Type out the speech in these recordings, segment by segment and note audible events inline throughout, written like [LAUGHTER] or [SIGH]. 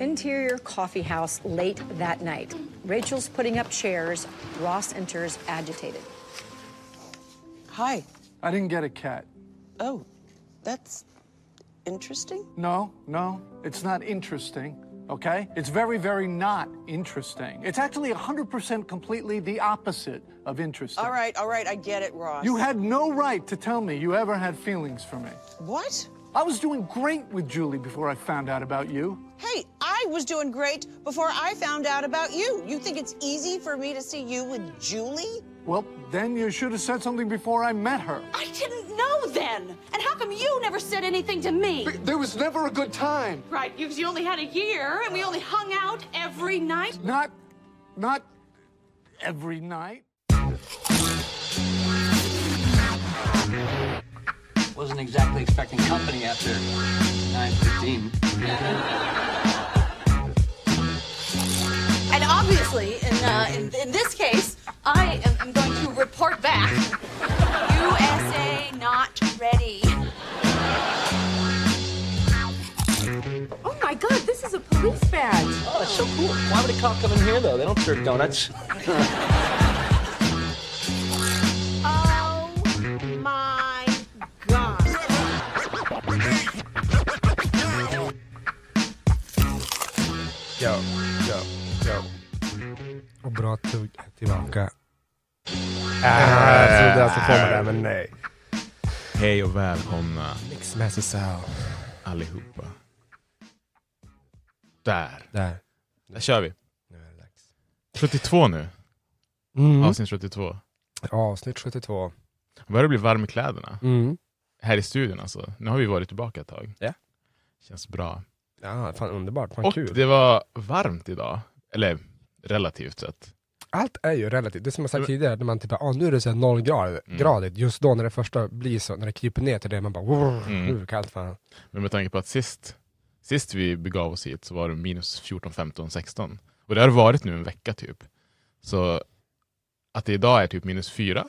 Interior coffee house late that night. Rachel's putting up chairs. Ross enters agitated. Hi. I didn't get a cat. Oh, that's interesting. No, no, it's not interesting. Okay? It's very, very not interesting. It's actually 100% completely the opposite of interesting. All right, all right, I get it, Ross. You had no right to tell me you ever had feelings for me. What? I was doing great with Julie before I found out about you. Hey, I was doing great before I found out about you. You think it's easy for me to see you with Julie? Well, then you should have said something before I met her. I didn't know then. And how come you never said anything to me? There was never a good time. Right, because you only had a year and we only hung out every night. Not, not every night. Wasn't exactly expecting company after 9.15. And obviously, in, uh, in, in this case, I am I'm going to report back. USA not ready. Oh my god, this is a police badge. Oh, that's so cool. Why would a cop come in here, though? They don't serve donuts. [LAUGHS] Yo, yo, yo. Och bra tugg tillbaka. Ah, jag trodde jag skulle komma där, men nej. Hej och välkomna Mixmaster Sound. allihopa. Där. Där. Där kör vi. Nu är det dags. 72 nu. Mm. Avsnitt 72. Avsnitt 72. Börjar bli varm i kläderna. Mm. Här i studion alltså. Nu har vi varit tillbaka ett tag. Ja. Känns bra. Ja, fan underbart. Fan Och kul. det var varmt idag. Eller relativt sett. Allt är ju relativt. Det är som jag sagt tidigare, när man typ, ah, nu är det så här noll grad, Mm. gradigt. Just då när det första blir så, när det kryper ner till det, man bara wow, Mm. nu kallt fan. Men med tanke på att sist, sist vi begav oss hit så var det minus 14, 15, 16. Och det har varit nu en vecka typ. Så att det idag är typ minus 4.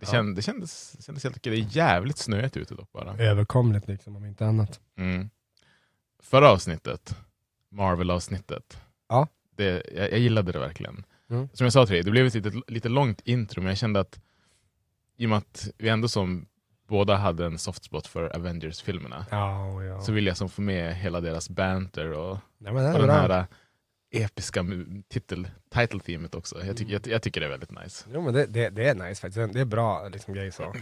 Det, Ja. känd, det kändes, det kändes helt okej. Det är jävligt snöigt ute dock bara. Överkomligt liksom, om inte annat. Mm. Förra avsnittet, Marvel-avsnittet, Ja. det, jag, jag gillade det verkligen. Mm. Som jag sa till dig, det blev ett lite, lite långt intro, men jag kände att i och med att vi ändå som båda hade en soft spot för Avengers-filmerna, Ja, ja. så ville jag som få med hela deras banter och, Nej, det och den bra. här äh, episka titel, title-teamet också. Jag, tycker jag, jag tycker det är väldigt nice. Jo men det, det, det är nice faktiskt, det är bra liksom, grej så.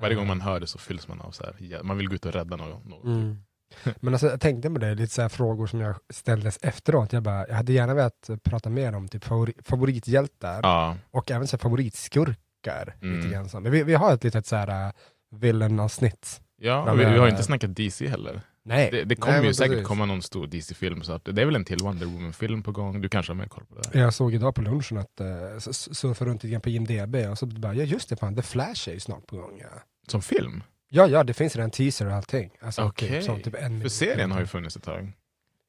Varje gång man hör det så fylls man av så här, man vill gå ut och rädda någon. någon. Mm. [LAUGHS] Men alltså, jag tänkte på det, lite så här frågor som jag ställdes efteråt. Jag, bara, jag hade gärna velat prata mer om typ favori, favorithjältar Ja, och även så favoritskurkar. Mm. Lite grann så. Men vi, vi har ett litet så här uh, villain-avsnitt. ja vi, vi har inte snackat DC heller. Nej, Det, det kommer ju säkert precis. komma någon stor DC-film, så att det är väl en till Wonder Woman-film på gång. Du kanske har mer koll på det? Jag såg idag på lunchen att uh, surfade runt lite grann på IMDB och så bara, ja just det fan, The Flash är ju snart på gång. Ja, Som film? Ja, ja det finns redan teaser och allting. Alltså, Okej. typ, typ en För serien har ju funnits ett tag.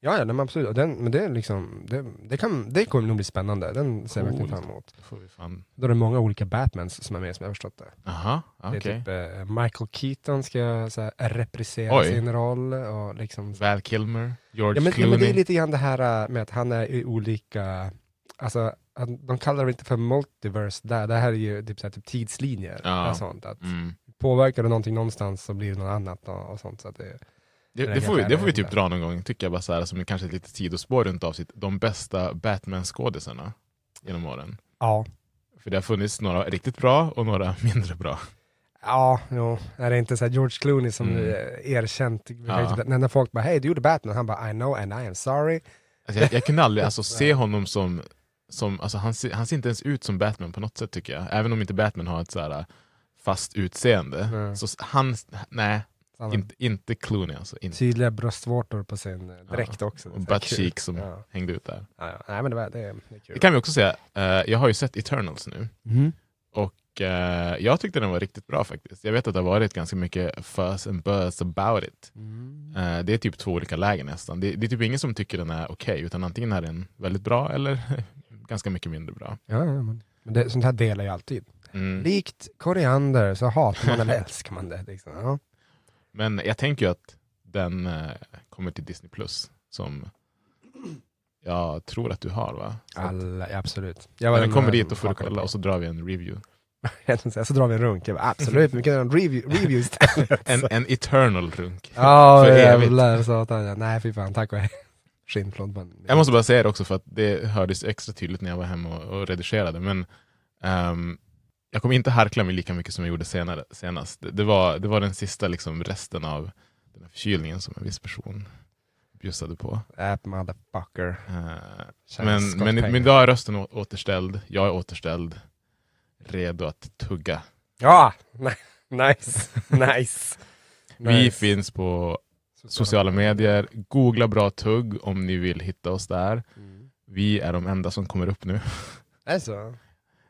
Ja, ja, men absolut. Den, men det, är liksom, det, det, kan, det kommer nog bli spännande. Den ser jag verkligen fram emot. Då är det många olika Batmans som är med som jag har förstått det. Aha, okej. Det är typ eh, Michael Keaton ska så här, reprisera Oj. sin roll. Och liksom, Val Kilmer, George ja, men, ja, Clooney. men det är lite grann det här eh, med att han är i olika, alltså de kallar det inte för multiverse där, det här är ju typ, så här, typ tidslinjer. Ja. Och sånt, att Mm. Påverkar det någonting någonstans så blir det något annat och, och sånt. Så det, Det, Det får vi, det får vi typ dra någon gång, tycker jag bara så här, som kanske ett litet sidospår runt avsnitt. De bästa Batman-skådisarna genom åren. ja, För det har funnits några riktigt bra och några [LAUGHS] mindre bra. Ja, jo. Är det inte så George Clooney som Mm. är erkänt? Ja. När, när folk bara hej du gjorde Batman, han bara I know and I am sorry. Alltså jag, jag kunde aldrig alltså, [LAUGHS] se honom som, som alltså, han, ser, han ser inte ens ut som Batman på något sätt tycker jag. Även om inte Batman har ett så här fast utseende. Mm. Så han, nej, har inte, inte Clooney alltså. Inte. Tydliga bröstvårtor på sin eh, dräkt också. Och butt cheek som Ja. hängde ut där. Ja, ja. Nej men det, var, det, det är kul. Det kan vi också säga, eh, jag har ju sett Eternals nu. Mhm. Och eh, jag tyckte den var riktigt bra faktiskt. Jag vet att det har varit ganska mycket fuss and buzz about it. Mm. Eh, det är typ två olika lägen nästan. Det, det är typ ingen som tycker den är okej, utan antingen är den väldigt bra eller [LAUGHS] ganska mycket mindre bra. Ja, ja, men, men det, sånt här delar jag alltid. Mm. Likt koriander så hatar man eller älskar man det. Liksom. Ja. Men jag tänker ju att den eh, kommer till Disney Plus som jag tror att du har va? Så Alla, ja, absolut. Jag Ja, var den kommer dit och får du kolla och så drar vi en review. [LAUGHS] så drar vi en runk. Bara, absolut, vi kan göra en review, review istället. En, en eternal runk. [LAUGHS] Ja, för evigt. jävlar satan. Nej fy fan, tack och hej. Jag måste bara säga det också för att det hördes extra tydligt när jag var hemma och, och redigerade. Men ehm, jag kommer inte harkla mig lika mycket som jag gjorde senare, senast. Det, det, var, det var den sista liksom, resten av den här förkylningen som en viss person bjussade på. That motherfucker. Tjänar men, men, men idag är rösten återställd, jag är återställd, redo att tugga. Ja! Nice, nice. [LAUGHS] Vi Nice. finns på sociala medier, googla bra tugg om ni vill hitta oss där. Mm. Vi är de enda som kommer upp nu. [LAUGHS] Är det så?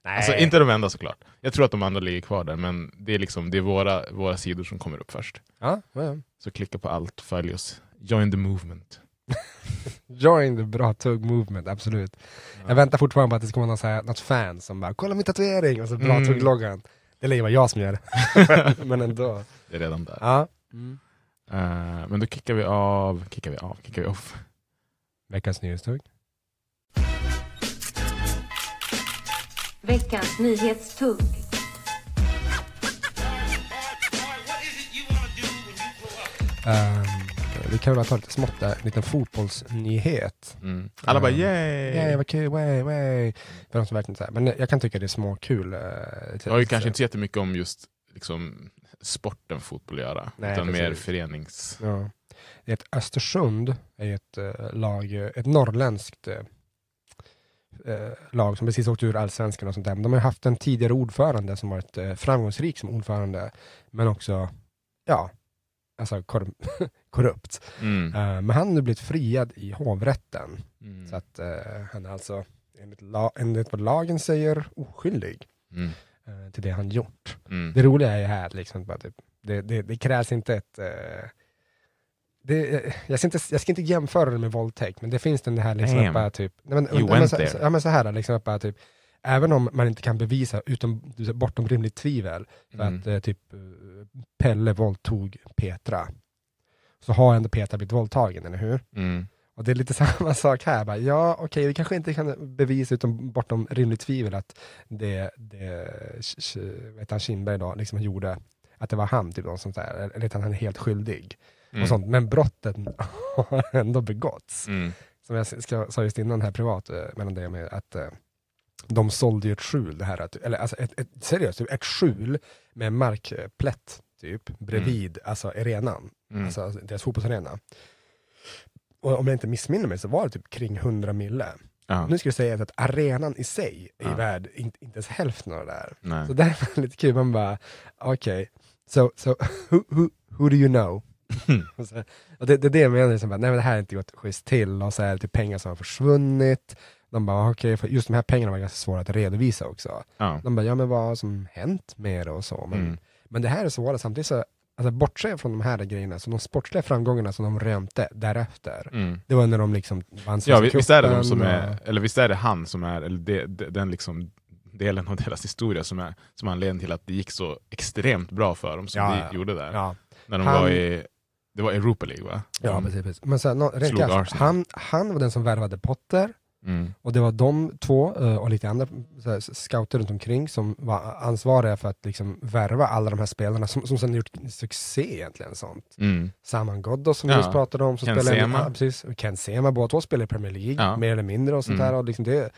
Nej. Alltså inte de enda såklart. Jag tror att de andra ligger kvar där, men det är, liksom, det är våra, våra sidor som kommer upp först. Ja, ja, ja. Så klicka på allt, följ oss. Join the movement. [LAUGHS] Join the bra tugg movement, absolut. Jag väntar fortfarande på att det ska vara något, så här, något fan som bara “kolla min tatuering” och så bra Mm. tugg-loggan. Det lär ju vara jag som gör det. [LAUGHS] Men ändå. Det är redan där. Ja. Eh, men då kickar vi av, kickar vi av, kickar vi off. Veckans nyhetstugg. Veckans nyhetstugg. Ehm, vi kan väl bara ta lite smått där, en liten fotbollsnyhet. Mm. Alla bara Eh, yay! Yay, vad kul, way, way. För de som verkligen så här. Men jag kan tycka det är småkul. Uh, Jag har ju kanske inte så jättemycket om just liksom, sporten fotboll att göra, Nej, utan mer precis. förenings... Ja. Det är ett Östersund är ett eh, lag, eh, ett norrländskt eh, eh, lag som precis åkte ur allsvenskan och sånt där. Men de har haft en tidigare ordförande som varit eh, framgångsrik som ordförande, men också, ja, alltså kor- [LAUGHS] korrupt. Mm. Eh, men han har nu blivit friad i hovrätten. Mm. Så att eh, han är alltså, enligt, la- enligt vad lagen säger, oskyldig Mm. eh, till det han gjort. Mm. Det roliga är ju här, liksom, bara typ, det, det, det krävs inte ett... Det, jag, ska inte, jag ska inte jämföra det med våldtäkt, men det finns den här liksom, Damn. bara, typ, nej, men, You men, went så, there. ja, men så här, liksom, bara, typ, även om man inte kan bevisa utom, bortom rimligt tvivel, för Mm. att eh, typ, Pelle våldtog Petra, så har ändå Petra blivit våldtagen, eller hur? Mm. Och det är lite [LAUGHS] samma sak här. Bara, ja, okej, vi kanske inte kan bevisa utom bortom rimligt tvivel att det, det vet han, Kindberg då, liksom gjorde, att det var han, typ, något sånt där. eller att han är helt skyldig. Mm. Och sånt. Men brotten [LAUGHS] har ändå begåtts. Mm. Som jag sa just innan här privat, eh, mellan det med att eh, de sålde ju ett skjul, det här, eller alltså ett, ett, seriöst, typ ett skjul med en markplätt typ, bredvid alltså arenan, Mm. alltså deras fotbollsarena. Och om jag inte missminner mig så var det typ kring 100 mille. Ja. Nu ska jag säga att arenan i sig är Ja. värd inte, inte ens hälften av det där. Nej. Så där var lite kul, man bara, okej, so, so [LAUGHS] who, who, who do you know? [LAUGHS] och så, och det, det är det jag menar, liksom, bara, nej men det här har inte gått schysst till, och så är det typ pengar som har försvunnit. De bara, okej, för just de här pengarna var ganska svåra att redovisa också. Ja. De bara, ja men vad har som hänt med det och så. Men, Mm. men det här är svåra, samtidigt så, alltså bortse från de här grejerna, så de sportsliga framgångarna som de rönte därefter, Mm. det var när de liksom vann Ja, vi- visst är det de som och- är, eller visst är det han som är, eller det, det, den liksom delen av deras historia som är som anledningen till att det gick så extremt bra för dem som Ja, det ja. gjorde där. Ja, När de Han- var i, det var Europa League va? ja De- precis, precis. Men så, här, nå- rent han, han var den som värvade Potter, Mm. och det var de två eh, och lite andra så här, scouter runt omkring som var ansvariga för att liksom värva alla de här spelarna som, som sen gjort succé egentligen. sånt. Mm. Saman Ghoddos som Ja. vi just pratade om, som Ken spelar i- Sema. ja, precis. Och Ken Sema, båda två spelar i Premier League, Ja. mer eller mindre och sånt Mm. där. Och liksom det,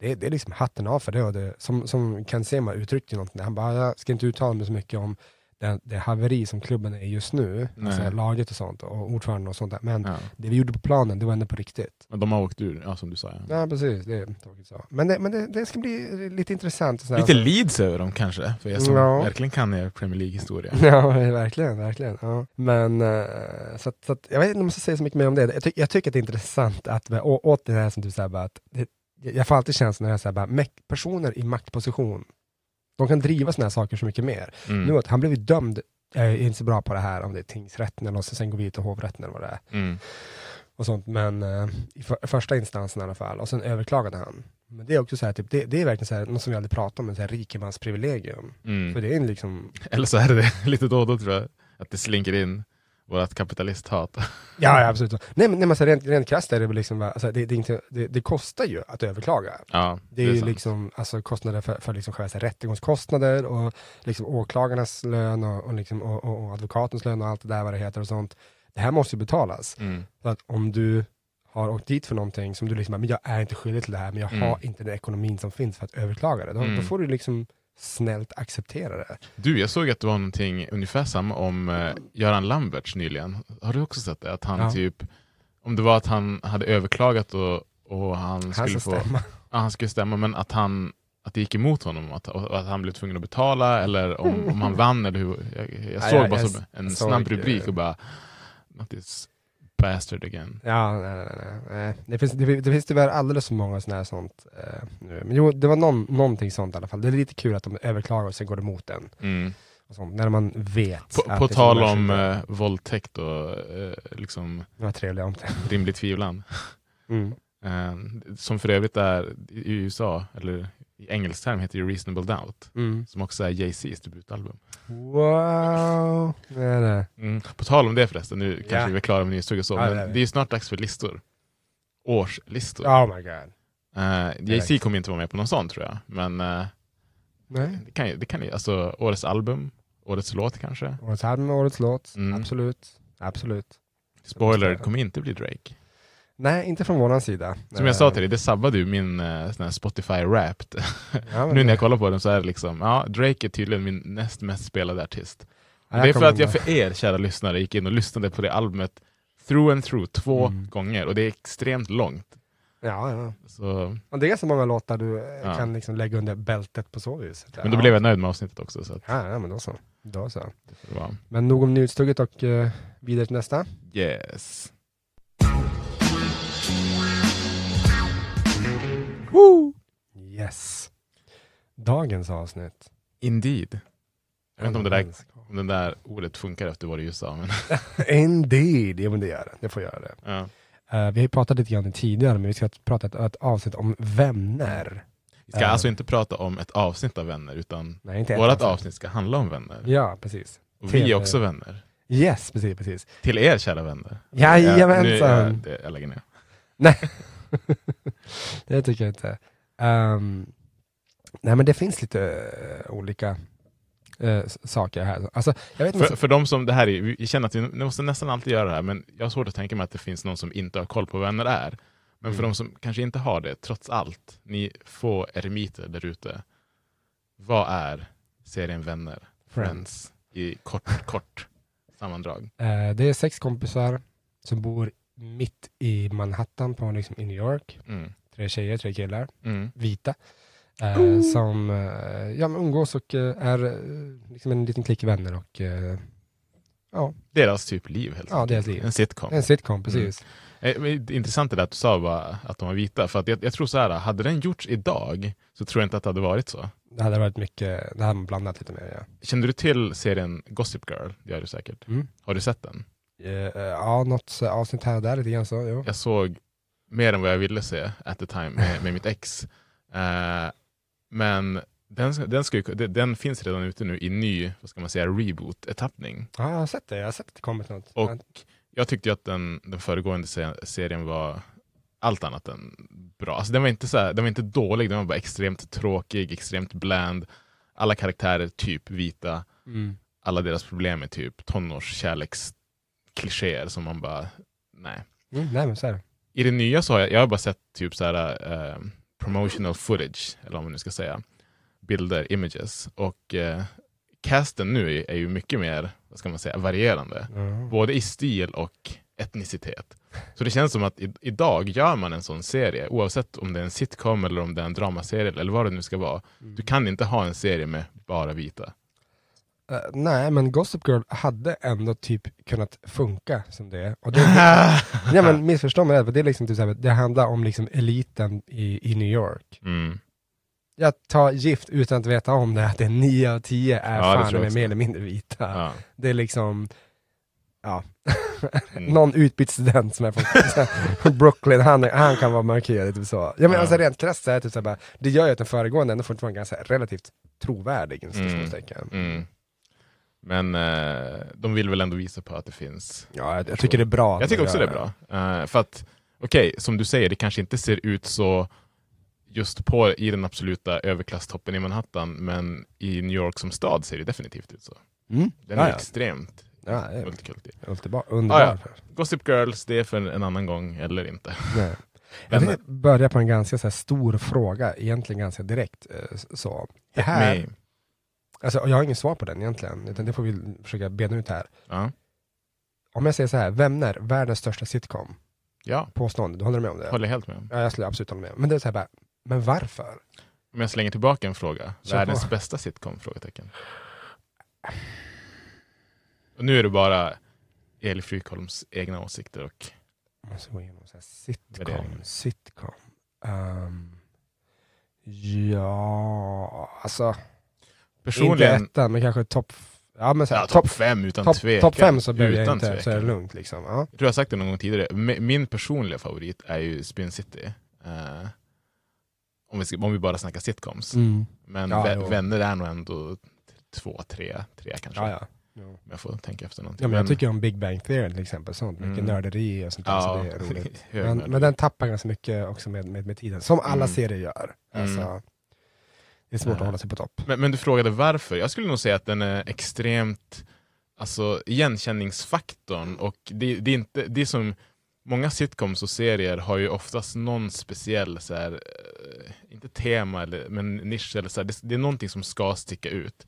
det, det är liksom hatten av för det. Och det som, som Ken Sema uttryckte någonting, han bara, jag ska inte uttala mig så mycket om det, det haveri som klubben är just nu, Nej. alltså laget och sånt, och ordförande och sånt där. Men Ja. det vi gjorde på planen, det var ändå på riktigt. Men de har åkt ur, ja som du sa. Ja. Ja precis, det är så. Men, det, men det, det ska bli lite intressant. Så här. Lite Leeds över dem kanske, för er som Ja. verkligen kan er Premier League-historia. [LAUGHS] Ja, verkligen, verkligen. Ja. Men, eh, så, att, så att, jag vet inte om jag ska säga så mycket mer om det. Jag, ty jag tycker att det är intressant att, å, åt det här som du säger, att det, jag får alltid känslan när jag säger personer i maktposition, de kan driva sådana här saker så mycket mer. Mm. Nu att han blev ju dömd, jag är inte så bra på det här, om det är tingsrätten eller och så sen går vi till hovrätten eller vad det är. Mm. Och sånt, men eh, i för, första instansen i alla fall, och sen överklagade han. Men det är också så här, typ, det, det är verkligen så här, något som vi aldrig pratat om, en så här rikemansprivilegium. Mm. För det är liksom, Eller så är det [LAUGHS] lite då och då tror jag, att det slinker in. Vårt kapitalisthat. [LAUGHS] Ja, ja absolut. Nej men, nej, men alltså, rent, rent krasst är det väl liksom, alltså, det, det, inte, det, det kostar ju att överklaga. ja, Det är, ju sant. liksom alltså, kostnader för, för liksom själva rättegångskostnader och liksom åklagarnas lön och, och, liksom, och, och, och advokatens lön och allt det där vad det heter och sånt. Det här måste ju betalas. Mm. Så att om du har åkt dit för någonting som du liksom, men jag är inte skyldig till det här, men jag Mm. har inte den ekonomin som finns för att överklaga det. Då, Mm. då får du liksom snällt acceptera det. Du, jag såg att det var någonting ungefär samma om eh, Göran Lamberts nyligen. Har du också sett det? Att han Ja. typ, om det var att han hade överklagat och, och han Han skulle få, stämma. ja, han skulle stämma, men att han att det gick emot honom att, att han blev tvungen att betala eller om, om han vann eller hur. Jag, jag Ja, såg jag- bara jag som en snabb rubrik eh, och bara Not this bastard again. Ja, nej, nej, nej, nej. Det, finns, det, det finns tyvärr alldeles för många sådana här sånt eh, nu. Men jo, det var någon, någonting sånt i alla fall. Det är lite kul att de överklagar och sen går emot en. Mm. Sånt, när man vet. På, på det tal om eh, våldtäkt och eh, liksom Det var trevliga om det. rimlig tvivlan. Mm. Eh, som för övrigt är i USA, eller i engelsk term heter det Reasonable Doubt. Mm. Som också är Jay-Z's debutalbum. Wow! Nej, nej. Mm. På tal om det förresten, nu kanske Ja. vi är klara med nyhetstugg och så, Ja, det är men det är ju snart dags för listor. Årslistor. Oh my god. Eh, Jay-Z kommer inte vara med på någon sån tror jag, men eh, Nej. det kan ju, det kan ju, alltså årets album, årets låt kanske. Årets album, årets låt. Mm. Absolut. Absolut. Spoiler, det kommer inte bli Drake. Nej, inte från våran sida. Som jag sa till dig, det sabbade ju min uh, sån här Spotify Wrapped. Ja, [LAUGHS] nu när jag kollar på den så är det liksom, ja, Drake är tydligen min näst mest spelade artist. Ja, det är för att jag för er kära lyssnare gick in och lyssnade på det albumet through and through två Mm. gånger och det är extremt långt. Ja, ja. Så, Och det är ganska många låtar du eh, Ja. kan liksom lägga under bältet på så vis. men då ja. blev jag nöjd med avsnittet också. Så att Ja, ja, men då så. Då så. Men nog om nyhetstugget och eh, vidare till nästa. yes. Yes. Dagens avsnitt. Indeed. Jag vet inte om det där, om det där ordet funkar efter vad du just sa. Men, [LAUGHS] Indeed. Jo men det gör det. Det får göra det. ja. Eh, vi har ju pratat lite grann om det tidigare, men vi ska prata ett, ett avsnitt om vänner. Vi ska Ja. alltså inte prata om ett avsnitt av vänner, utan Nej, vårt avsnitt ska handla om vänner. Ja, precis. Och vi är också vänner. Yes, precis, precis. Till er kära vänner. Jajamensan. Ja, nu, jag, det- jag lägger ner. [LAUGHS] [LAUGHS] det tycker jag inte. Ehm, nej men det finns lite eh, olika s- saker här. Alltså, jag vet inte. För, för de som, det här är, vi känner att vi måste nästan alltid göra det här, men jag har svårt att tänka mig att det finns någon som inte har koll på vad vänner är. Men för Mm. de som kanske inte har det, trots allt, ni få eremiter där ute. Vad är serien Vänner? Friends. I kort, kort sammandrag. Eh, det är sex kompisar som bor mitt i Manhattan på, liksom, i New York. Mm. Tre tjejer, tre killar, Mm. vita. Eh, som eh, ja, men umgås och eh, är eh, liksom en liten klick vänner. Och, eh, ja, Deras typ liv helt Ja, enkelt. deras liv. En sitcom. en sitcom, precis. Eh, är Intressant det där att du sa bara att de var vita, för att jag, jag tror så här, hade den gjorts idag så tror jag inte att det hade varit så. Det hade varit mycket, det hade man blandat lite mer. Ja, Kände du till serien Gossip Girl? Det gör du säkert. mm. Har du sett den? Eh, ja något eh, avsnitt här och där lite grann så. Jo. Jag såg mer än vad jag ville se at the time med, med mitt ex. Eh, men den, den, ska den, finns redan ute nu i ny, vad ska man säga, reboot-etappning. Ja, jag har sett det, jag har sett att det kommit något. Och jag tyckte ju att den, den föregående se- serien var allt annat än bra. Alltså den, var inte så här, den var inte dålig, den var bara extremt tråkig, extremt bland. Alla karaktärer typ vita. Mm. Alla deras problem är typ tonårskärleksklichéer som man bara, nej. Mm, nej men så. I det nya så har jag, jag har bara sett typ så här, eh, promotional footage, eller vad man nu ska säga. Bilder, images. Och eh, casten nu är, ju mycket mer, vad ska man säga, varierande. Mm. Både i stil och etnicitet. Så det känns som att i, idag gör man en sån serie, oavsett om det är en sitcom eller om det är en dramaserie eller vad det nu ska vara. Du kan inte ha en serie med bara vita. Eh, nej, men Gossip Girl hade ändå typ kunnat funka som det. Och det [LAUGHS] ja, men missförstå mig rätt, det, är liksom typ det handlar om liksom eliten i, i New York. Mm. Jag tar gift utan att veta om det, att det är nio av tio är Ja, fan är också. mer eller mindre vita. Ja. Det är liksom, ja, Mm. [LAUGHS] någon utbytt student som är från [LAUGHS] Brooklyn, han, är- han kan vara mörkhyad. Typ så. Ja, men Ja. alltså rent krasst är typ så här, bara, det gör ju att den föregående ändå får vara ganska relativt trovärdig. Mm. Mm. Men eh, de vill väl ändå visa på att det finns. Ja, jag, jag tycker det är bra. Jag tycker också det är bra. Eh, för att, okej, som du säger, det kanske inte ser ut så just på i den absoluta överklasstoppen i Manhattan, men i New York som stad ser det definitivt ut så. Mm. Den är ja. extremt Ja, det är multikulti. underbar. underbar. Ah, ja. Gossip Girls, det är för en annan gång eller inte. [LAUGHS] Nej. Jag tänkte börja på en ganska så stor fråga, egentligen ganska direkt. eh, Så. Det här, alltså, jag har inget svar på den egentligen, utan det får vi försöka bena ut här. ja. Om jag säger så här, Vänner, världens största sitcom, ja, påstående, du håller med om det? håller helt med om. Ja, jag skulle absolut hålla med. Men det är så här bara, men varför? Om jag slänger tillbaka en fråga. Kör Världens på. bästa sitcom? Frågetecken. Och nu är det bara Eli Frykholms egna åsikter och Jag måste gå igenom så här, sitcom, sitcom. Ehm, ja, alltså, inte personligen, ettan, men kanske topp ja, men så här, ja, topp topp fem utan top, tvekan. top fem så behöver jag inte, så är det tvekan. lugnt liksom. Ja. Jag tror jag sagt det någon gång tidigare. Mi- Min personliga favorit är ju Spin City. Eh, om, vi ska, om vi bara snackar sitcoms. Mm. Men Ja, vä- jo. Vänner är nog ändå två, tre, tre kanske. Ja, ja. Om jag får tänka efter någonting. Ja, men jag tycker om Big Bang Theory till exempel, sånt. mycket Mm. nörderi och sånt där, ja, så det är [LAUGHS] roligt. Men, men den tappar ganska mycket också med, med, med tiden, som alla Mm. serier gör. Alltså, Mm. Det är svårt att hålla sig på topp. Men, men du frågade varför. Jag skulle nog säga att den är extremt alltså, igenkänningsfaktorn. Och det, det, är inte, det är som många sitcoms och serier har ju oftast någon speciell, så här, eh, inte tema, eller, men nisch. Eller så här, det, det är någonting som ska sticka ut.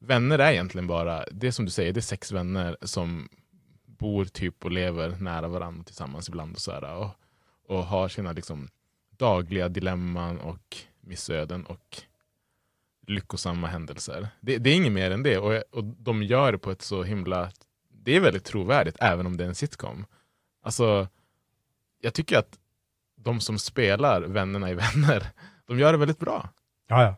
Vänner är egentligen bara, det är som du säger, det är sex vänner som bor typ och lever nära varandra tillsammans ibland och, så här, och, och har sina liksom, dagliga dilemman och missöden och lyckosamma händelser. Det, det är inget mer än det och, och de gör det på ett så himla... Det är väldigt trovärdigt även om det är en sitcom. Alltså, jag tycker att de som spelar vännerna i [LAUGHS] Vänner, de gör det väldigt bra. Ja, ja.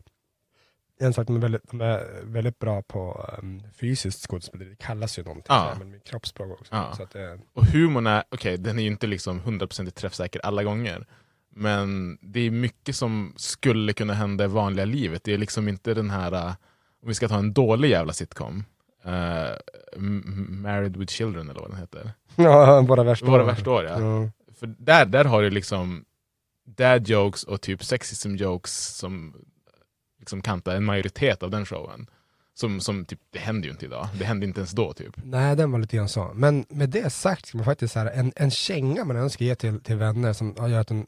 En sak, de är väldigt, de är väldigt bra på um, fysiskt skådespeleri, det kallas ju någonting, Ja. men med kroppsspråk också. Ja. Så att det, Och humorn är, okej, den är ju inte liksom 100% träffsäker alla gånger. Men det är mycket som skulle kunna hända i vanliga livet. Det är liksom inte den här, uh, om vi ska ta en dålig jävla sitcom, uh, Married with Children eller vad den heter. [LAUGHS] ja, våra värsta Våra år. värsta år, ja. Ja. För där, där har du liksom dad jokes och typ sexism jokes som liksom kantar en majoritet av den showen. Som, som typ, det händer ju inte idag. Det hände inte ens då typ. Nej, den var lite grann så. Men med det sagt, ska man faktiskt så här, en, en känga man önskar ge till, till vänner som har gjort en,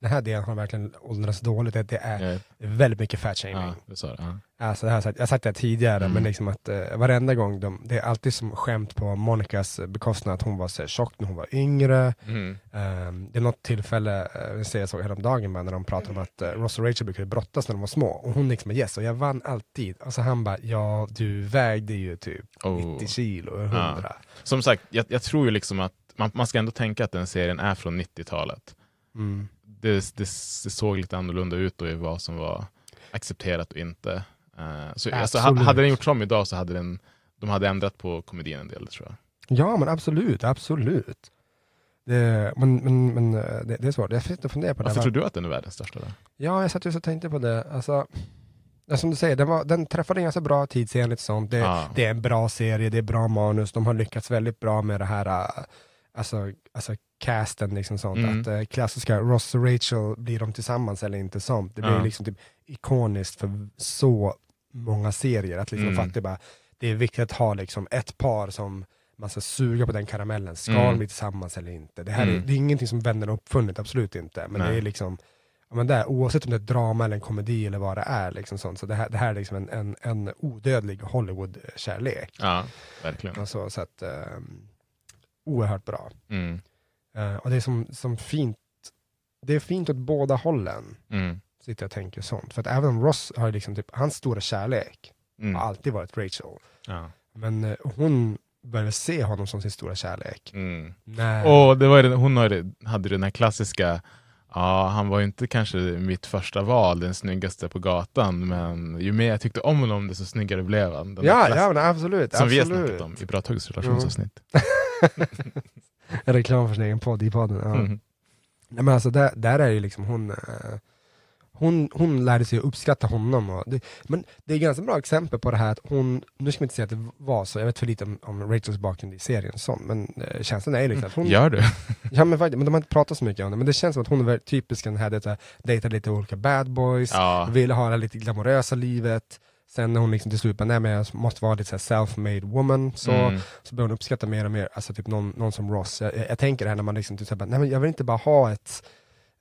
den här delen har verkligen åldrats dåligt, det, det är Eh, väldigt mycket fat shaming. ja. Ja. Alltså, jag jag har sagt det tidigare, Mm. men liksom att eh, varenda gång, de, det är alltid som skämt på Monikas eh, bekostnad att hon var så tjock när hon var yngre. Mm. Ehm, det är något tillfälle, uh, jag ser jag såg häromdagen när de pratade om att uh, Ross och Rachel brukade brottas när de var små, och hon liksom yes, och jag vann alltid. Och så han bara, ja du vägde ju typ Oh. 90 kilo, 100. Som sagt, jag, jag tror ju liksom att man, man ska ändå tänka att den serien är från 90-talet. Mm. Det, det, såg lite annorlunda ut då i vad som var accepterat och inte. Eh, så, alltså, hade den gjorts om idag så hade den, de hade ändrat på komedin en del tror jag. Ja men absolut, absolut. Det, men men, men eh, det, det är svårt, jag sitter och funderar på det. Varför va? tror du att den är världens största då? Ja, jag satt just och tänkte på det. Alltså, som du säger, den, var, den träffade ganska bra tidsenligt sånt. Det, Ja. det är en bra serie, det är bra manus, de har lyckats väldigt bra med det här, äh, alltså, alltså casten liksom sånt. Mm. Att äh, klassiska Ross och Rachel, blir de tillsammans eller inte sånt. Det blir Ja. liksom typ ikoniskt för så många serier. Att liksom Mm. det, bara, det är viktigt att ha liksom ett par som man ska suga på den karamellen. Ska Mm. de bli tillsammans eller inte? Det här är, Mm. det är ingenting som vänner har uppfunnit, absolut inte. Men Nej. det är liksom ja, men det är, oavsett om det är ett drama eller en komedi eller vad det är. Liksom sånt. Så det här, det här är liksom en, en, en odödlig Hollywood-kärlek. Ja, verkligen. Alltså, så att, um, oerhört bra. Mm. Eh, och det är som, som fint, det är fint åt båda hållen. Mm. Sitter jag och tänker sånt. För att även om Ross har liksom typ, hans stora kärlek Mm. har alltid varit Rachel. Ja. Men eh, hon började se honom som sin stora kärlek. Mm. Och det var, hon hade den här klassiska, ja han var ju inte kanske mitt första val, den snyggaste på gatan, men ju mer jag tyckte om honom desto snyggare blev han. Den ja, ja absolut. som vi har absolut. snackat om i Bra Tuggs relationsavsnitt. [LAUGHS] Reklam för sin egen podd i podden. Ja. Mm. Nej, men alltså där, där är ju liksom hon, eh, hon, hon lärde sig att uppskatta honom. Och det, men det är ett ganska bra exempel på det här att hon, nu ska man inte säga att det var så, jag vet för lite om, om Rachels bakgrund i serien, och sånt, men eh, känslan är ju liksom att hon... Gör du? [LAUGHS] Ja men faktiskt, men de har inte pratat så mycket om det, men det känns som att hon är typisk den här, det, dejtade lite olika bad boys, Ja. ville ha det lite glamorösa livet, sen när hon liksom till slut bara, nej men jag måste vara lite self-made woman, så, Mm. så börjar hon uppskatta mer och mer, alltså typ någon, någon som Ross. Jag, jag, jag tänker det här när man liksom, typ så här, bara, nej men jag vill inte bara ha ett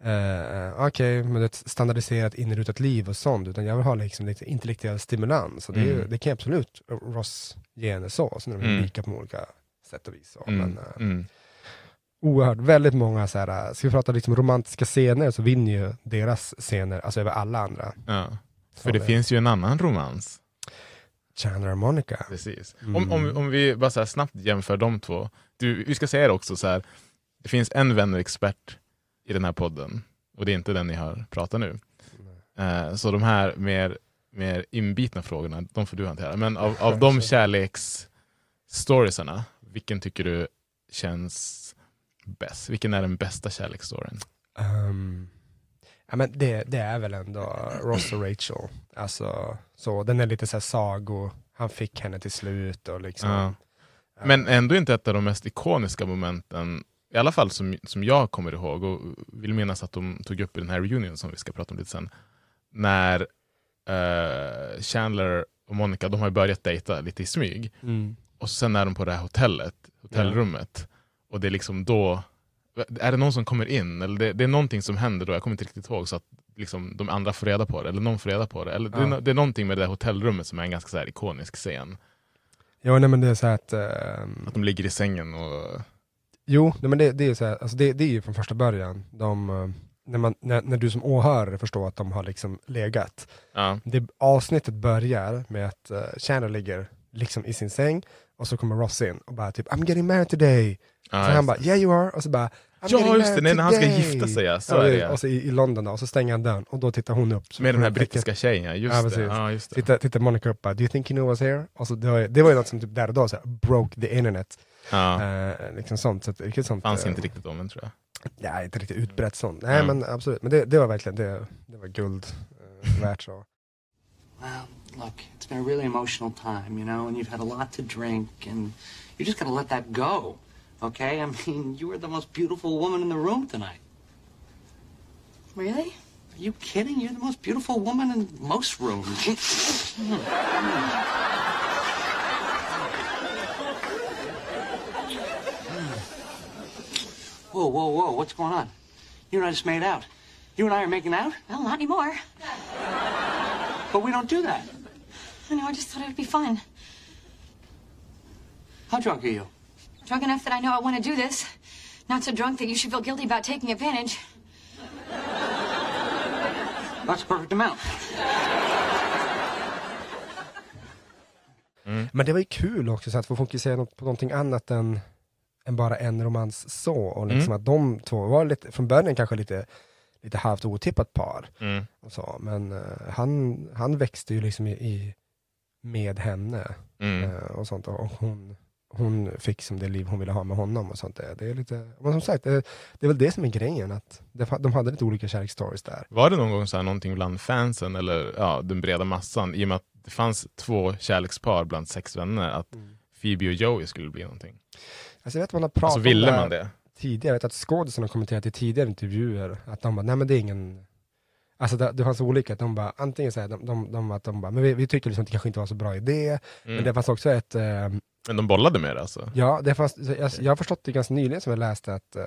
Uh, Okej, men ett standardiserat inrutat liv och sånt, utan jag vill ha liksom lite intellektuell stimulans. Och det, är Mm. det kan absolut Ross ge henne så, så är de Mm. lika på olika sätt och vis. Mm. Men, eh, Mm. oerhört, väldigt många så här, äh, ska vi prata liksom romantiska scener så vinner ju deras scener, alltså över alla andra. Ja. För det det- finns ju en annan romans. Chandler och Monica. Precis. Mm. Om, om, om vi bara så här snabbt jämför de två. Du, vi ska säga det också, så här, det finns en vänner-expert i den här podden och det är inte den ni har pratat nu. Eh, så de här mer, mer inbitna frågorna, de får du hantera. Men av, av de kärleksstoriesarna, vilken tycker du känns bäst? Vilken är den bästa kärleksstoryn? Ehm, ja, men det, det är väl ändå Ross och Rachel. Alltså, så, den är lite så här sago, han fick henne till slut och liksom. Ja. Men ändå inte ett av de mest ikoniska momenten, i alla fall som, som jag kommer ihåg och vill minnas att de tog upp i den här reunion som vi ska prata om lite sen. När eh, Chandler och Monica, de har börjat dejta lite i smyg. Mm. Och sen är de på det här hotellet, hotellrummet. Och det är liksom då, är det någon som kommer in? Eller det, det är någonting som händer då, jag kommer inte riktigt ihåg, så att liksom de andra får reda på det, eller någon får reda på det. Eller det, är, Ja. no- det är någonting med det där hotellrummet som är en ganska så här ikonisk scen. Jo, nej, men det är så att ehm, Att de ligger i sängen och... Jo, nej, men det, det är så här, alltså det, det är ju från första början. De, eh, när, man, när, när du som åhörare förstår att de har liksom legat. Ja. Det, avsnittet börjar med att uh, Chandler ligger liksom i sin säng och så kommer Ross in och bara typ I'm getting married today. Ja, så han bara det. yeah you are och så bara Ja, just det, nej, när han ska today." gifta sig, ja, så ja, är det. Och så i, i London då, och så stänger han dörren och då tittar hon upp. Så Med den här brittiska tjejen, ja, just Ja, det. precis. Ja, just det. Tittar, tittar Monica upp bara, do you think he knew I was here? Och så, det, var, det var ju något som typ där och då så här, broke the internet. Ja. Eh, liksom sånt. Så vilket sånt Fanns eh, inte riktigt om den tror jag. Nej, inte riktigt utbrett sånt. Nej Mm. men absolut, men det, det var verkligen, det, det var guld eh, värt så. Well, look, it's been a really emotional time, you know, and you've had a lot to drink, and you just gotta let that go, okay? I [LAUGHS] mean, you were the most beautiful woman in the room tonight. Really? Are you kidding? You're the most beautiful woman in most rooms. [LAUGHS] whoa, whoa, whoa, what's going on? You and I just made out. You and I are making out? Well, not anymore. But we don't do that. I know, I just thought it would be fun. How drunk are you? Drunk enough that I know I want to do this. Not so drunk that you should feel guilty about taking advantage. That's a perfect amount. Men det var ju kul också så att få fokusera på någonting annat än, än bara en romans så. Och liksom att de två var lite, från början kanske lite, lite halvt otippat par. Mm. Och så. Men eh, han, han växte ju liksom i, i, med henne. Mm. eh, och sånt. Och hon, hon fick som det liv hon ville ha med honom och sånt. där. Det är lite, men som sagt, det, det är väl det som är grejen. Att de hade lite olika kärleksstories där. Var det någon gång så här någonting bland fansen eller ja, den breda massan, i och med att det fanns två kärlekspar bland sex vänner, att Phoebe och Joey skulle bli någonting? Alltså jag vet att man har pratat Alltså ville man det? tidigare, jag vet att skådisarna har kommenterat i tidigare intervjuer att de bara, nej men det är ingen Alltså det, det fanns olika, att de bara, antingen så här, de, de, de, att de bara, men vi, vi tyckte liksom att det kanske inte var så bra idé, men Mm. det fanns också ett, eh, Men de bollade med det alltså? ja, det fanns, jag, jag har förstått det ganska nyligen som jag läste att eh,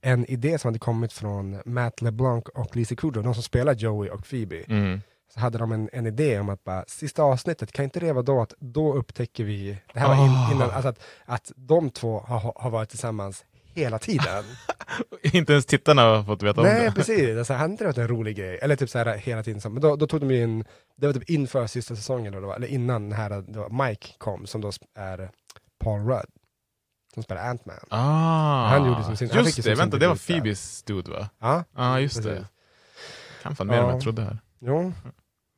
en idé som hade kommit från Matt LeBlanc och Lisa Kudrow, de som spelar Joey och Phoebe, Mm. så hade de en, en idé om att bara, sista avsnittet, kan inte det vara då att då upptäcker vi, det här var in, Ah. innan, alltså att, att de två har, har varit tillsammans hela tiden. [LAUGHS] Inte ens tittarna har fått veta om Nej det? precis, alltså, hade inte det varit en rolig grej? Eller typ så här hela tiden, men då, då tog de ju in, det var typ inför sista säsongen, eller, eller innan den här, Mike kom, som då är Paul Rudd, som spelar Ant-Man. Ah, Han gjorde som sin- han fick Just som det, sin vänta det var. Phoebes dude va? Ja, Ja, just precis. det. Kan fan mer än Ja. jag trodde här. Jo.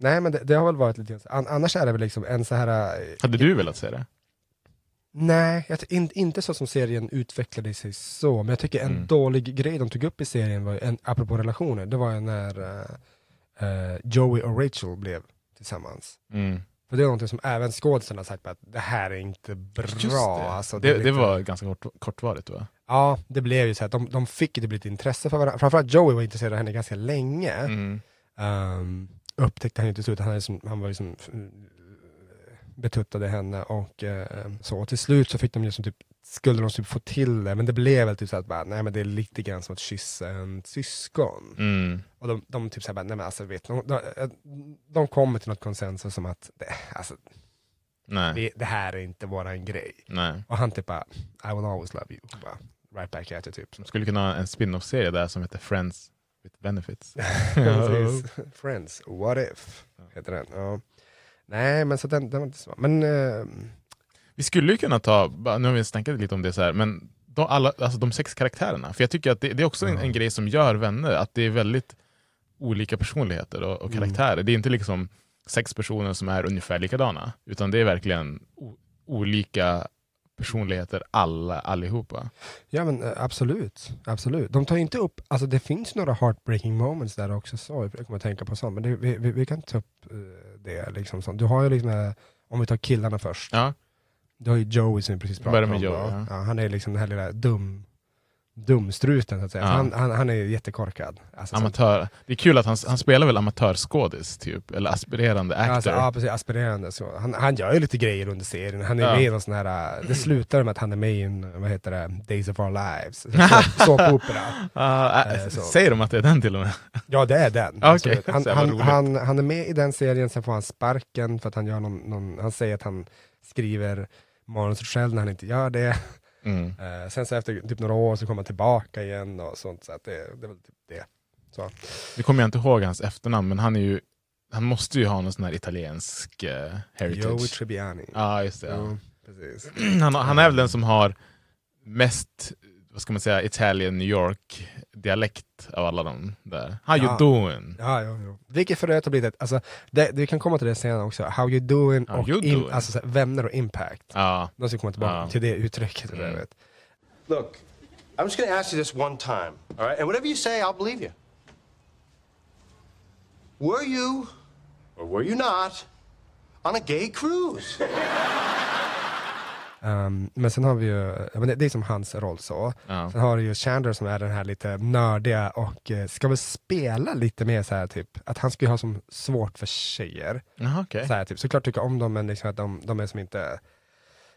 Nej men det, det har väl varit lite. An, annars är det väl liksom en så här eh, Hade du velat se det? Nej, jag, in, inte så som serien utvecklade sig så, men jag tycker en Mm. dålig grej de tog upp i serien var en, apropå relationer, det var ju när, eh, Joey och Rachel blev tillsammans. Mm. För det är någonting som även skådisarna har sagt att det här är inte bra. Det. Alltså, det, det, lite- var ganska kort, kortvarigt va? Ja, det blev ju så att de, de fick ju typ lite intresse för varandra. Framförallt Joey var intresserad av henne ganska länge. Mm. Um, upptäckte han ju till slut att han, är som, han var liksom betuttade henne och eh, så. Och till slut så fick de ju som typ, skulle de typ få till det, men det blev väl typ så att bara, nej men det är lite grann som att kyssa en syskon. Mm. Och de, de typ såhär, nej men alltså vet de, de, de kommer till något konsensus som att, det, alltså, det, det här är inte våran grej. Nej. Och han typ bara, I will always love you. Bara, right back at you typ. De skulle kunna ha en spin-off-serie där som heter Friends with Benefits. [LAUGHS] Friends, what if? Heter den. Ja. Nej men så den, den var inte så. Men eh, Vi skulle ju kunna ta, nu har vi snackat lite om det så här, men de, alla, alltså de sex karaktärerna, för jag tycker att det, det är också en, en grej som gör vänner, att det är väldigt olika personligheter och, och karaktärer. Det är inte liksom sex personer som är ungefär likadana, utan det är verkligen o, olika personligheter alla, allihopa. Ja men eh, absolut, absolut. De tar inte upp, alltså det finns några heartbreaking moments där också, så jag kommer att tänka på sånt, men det, vi, vi, vi kan ta upp eh, det. Liksom, sånt. Du har ju liksom, eh, om vi tar killarna först, Ja, du har ju Joey som vi precis pratade om. Joey, ja. Ja, han är liksom den här lilla dum, dumstruten så att säga. Ja. Han, han, han är jättekorkad. Alltså, så- amatör. Det är kul att han, han spelar väl amatörskådis, typ, eller aspirerande actor. Alltså, ja, precis, aspirerande. Så. Han, han gör ju lite grejer under serien. Han är Ja. med i någon sån här, äh, det slutar med att han är med i en, vad heter det, Days of Our Lives. Så- [LAUGHS] Såpopera. Ah, Eh, äh, så. säger de att det är den till och med? Ja det är den. [LAUGHS] Absolut. Han, han, han, han är med i den serien, sen får han sparken för att han gör någon, någon han säger att han skriver manuset själv när han inte gör det. Mm. Eh, sen så efter typ några år så kommer han tillbaka igen och sånt. Så att det, det är väl typ det. Så. Nu kommer jag inte ihåg hans efternamn, men han är ju han måste ju ha någon sån här italiensk eh, Joey heritage. Tribbiani. Ja, just det. Ja. Jo, precis. [CLEARS THROAT] Han, han är väl den som har mest, vad ska man säga, Italian New York dialekt av alla de där. How you Ja. doing? Ja, ja, ja. Vilket för övrigt har blivit ett, alltså, det, vi kan komma till det senare också, how you doing How och you in, doing? alltså, så här, vänner och impact. Ja. De ska komma tillbaka Ja. till det uttrycket. Mm. övrigt. Look, I'm just to ask you this one time, all right? And whatever you say, I'll believe you. Were you, or were you not, on a gay cruise? [LAUGHS] Um, men sen har vi ju, det, det är som hans roll så. Ja. Sen har du ju Chandler som är den här lite nördiga och eh, ska väl spela lite mer så här typ, att han skulle ha som svårt för tjejer. Jaha, okej. Så här, typ, såklart tycka om dem men liksom att de, de är som inte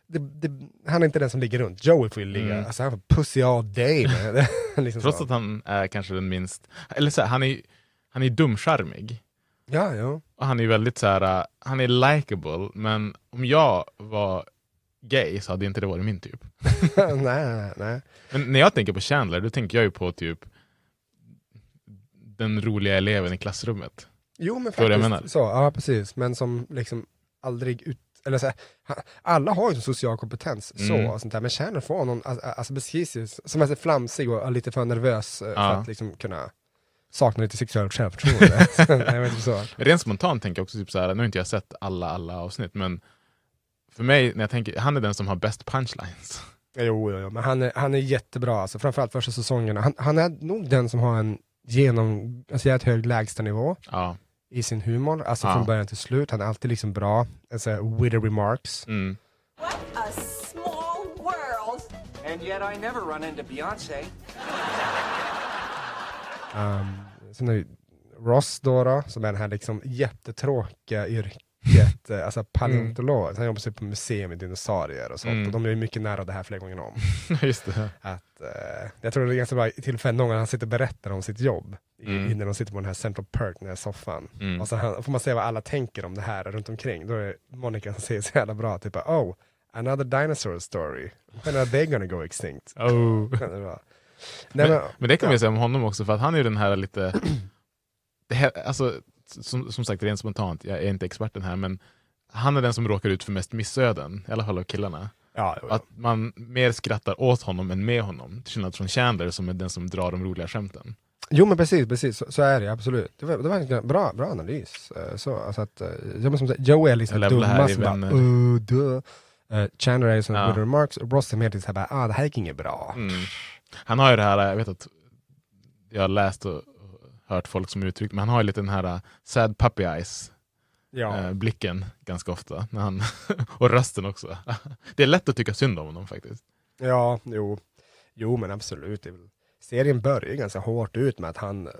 det, det, han är inte den som ligger runt. Joey får ju ligga, Mm. alltså han får pussy all day. [LAUGHS] Liksom Trots så. att han är kanske den minst, eller så här, han är han är dumcharmig. Ja, ja. Och han är väldigt så här, uh, han är likable, men om jag var gay så hade inte det varit min typ. [LAUGHS] nej, nej. Men när jag tänker på Chandler, då tänker jag ju på typ den roliga eleven i klassrummet. Jo men faktiskt, så, ja precis, men som liksom aldrig ut, eller så här, alla har ju social kompetens så, Mm. och sånt där, men Chandler får någon, alltså, alltså beskrivs ju som är så flamsig och lite för nervös eh, för Ja. att liksom kunna sakna lite sexuellt självförtroende. [LAUGHS] så. Rent spontant tänker jag också, typ så här, nu har inte jag sett alla, alla avsnitt, men för mig, när jag tänker, han är den som har bäst punchlines. Jo, jo, jo, men han är, han är jättebra, alltså, framförallt första säsongerna. Han, han är nog den som har en genom, alltså jävligt hög lägstanivå Ja. i sin humor, alltså Ja. från början till slut. Han är alltid liksom bra, alltså, witty remarks. Mm. A small world. And yet I never run into Beyonce. Um, sen har vi Ross då, då som är den här liksom jättetråkiga yrket, eh, alltså paleontolog. Han jobbar sig på museum med dinosaurier och sånt. Mm. Och de är mycket nära det här flera gånger om. [LAUGHS] Just det. Att, eh, jag tror det är ganska bra tillfälle någon gång han sitter och berättar om sitt jobb. Mm. I, när de sitter på den här Central Perk, den här soffan. Mm. Och så han, får man se vad alla tänker om det här runt omkring. Då är Monica som säger så jävla bra, typ oh, another dinosaur story. When are they gonna go extinct? [LAUGHS] Oh. [LAUGHS] Det. Nej, men, men det kan ja. vi säga om honom också, för att han är ju den här lite... [CLEARS THROAT] det här, alltså, som, som sagt, rent spontant, jag är inte experten här, men han är den som råkar ut för mest missöden, i alla fall av killarna. Ja. Att man mer skrattar åt honom än med honom, till skillnad från Chandler som är den som drar de roliga skämten. Jo men precis, precis. Så, så är det absolut. Det var, det var en bra, bra analys. Eh, Så, alltså att, eh, jag måste säga, Joe är liksom här dumma som bara uh, duh. Uh, Chandler är som Ja. remarks och Ross är mer till såhär ah det här gick inget bra. Mm. Han har ju det här, jag vet att jag har läst och hört folk som uttryckt, men han har ju lite den här uh, sad puppy eyes Ja. eh, blicken ganska ofta. När han [LAUGHS] och rösten också. [LAUGHS] det är lätt att tycka synd om honom faktiskt. Ja, jo. Jo men absolut. Serien börjar ju ganska hårt ut med att han, eh,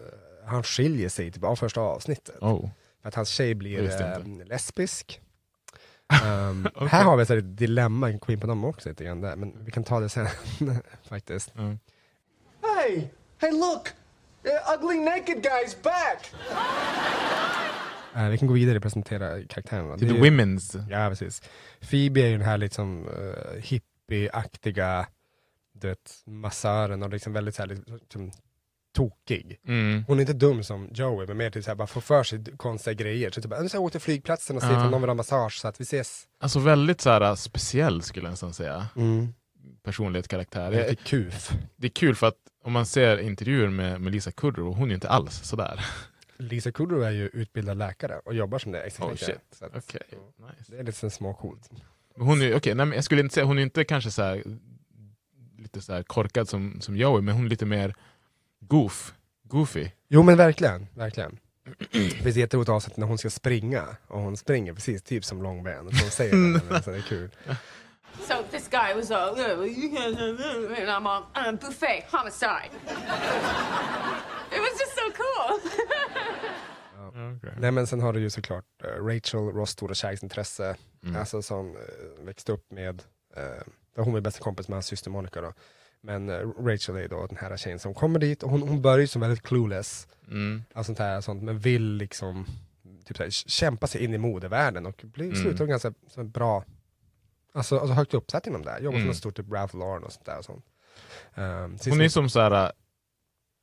han skiljer sig typ av första avsnittet. Oh. För att hans tjej blir eh, lesbisk. Um, [LAUGHS] Okej. Här har vi ett dilemma, vi kan gå in på dem också lite grann där, men vi kan ta det sen faktiskt. Mm. Hey, hey, look! The ugly naked guy's back! [LAUGHS] Eh, vi kan gå vidare och presentera karaktärerna. Till Det är the women's. Ja, precis. Phoebe är ju den här liksom uh, hippieaktiga du vet, massören och liksom väldigt så här, liksom, tokig. Mm. Hon är inte dum som Joey, men mer till så här, bara få för sig konstiga grejer. Så typ, "Nu ska jag åka till flygplatsen och se Ja. ifall någon vill ha massage, så att vi ses. Alltså väldigt så här, speciell skulle jag nästan säga. Mm. Personlighet, karaktär. Det, kuf. det är kul för att om man ser intervjuer med, med Lisa Kudrow, hon är ju inte alls sådär. Lisa Kudrow är ju utbildad läkare och jobbar som det Oh, shit. Så att, ja, nice. Det är lite småcoolt. Hon är, nej, men jag skulle inte säga, hon är inte kanske så här, lite så här korkad som, som Joey, men hon är lite mer goof, goofy. Jo men verkligen, verkligen. Det finns ett jätteroligt avsnitt när hon ska springa och hon springer precis typ som långben. Och hon säger det, så det är kul. [LAUGHS] So guy was all, "Oh, you can't have that," and I'm all, um, buffet, homicide. [LAUGHS] it was just so cool. [LAUGHS] Nej men sen har du ju såklart eh, Rachel, Ross stora kärleksintresse, Mm. alltså som uh, växte upp med, uh, hon var bästa kompis med hans syster Monica då. Men eh, Rachel är då den här tjejen som kommer dit och hon, hon börjar ju som väldigt clueless, Mm. alltså sånt här, sånt, men vill liksom typ så här, kämpa sig in i modevärlden och blir Mm. slutar ganska som en bra, alltså, alltså högt uppsatt inom det här, jobbar för Mm. något stort typ Ralph Lauren och sånt där. Och sånt. Um, Hon är som så här,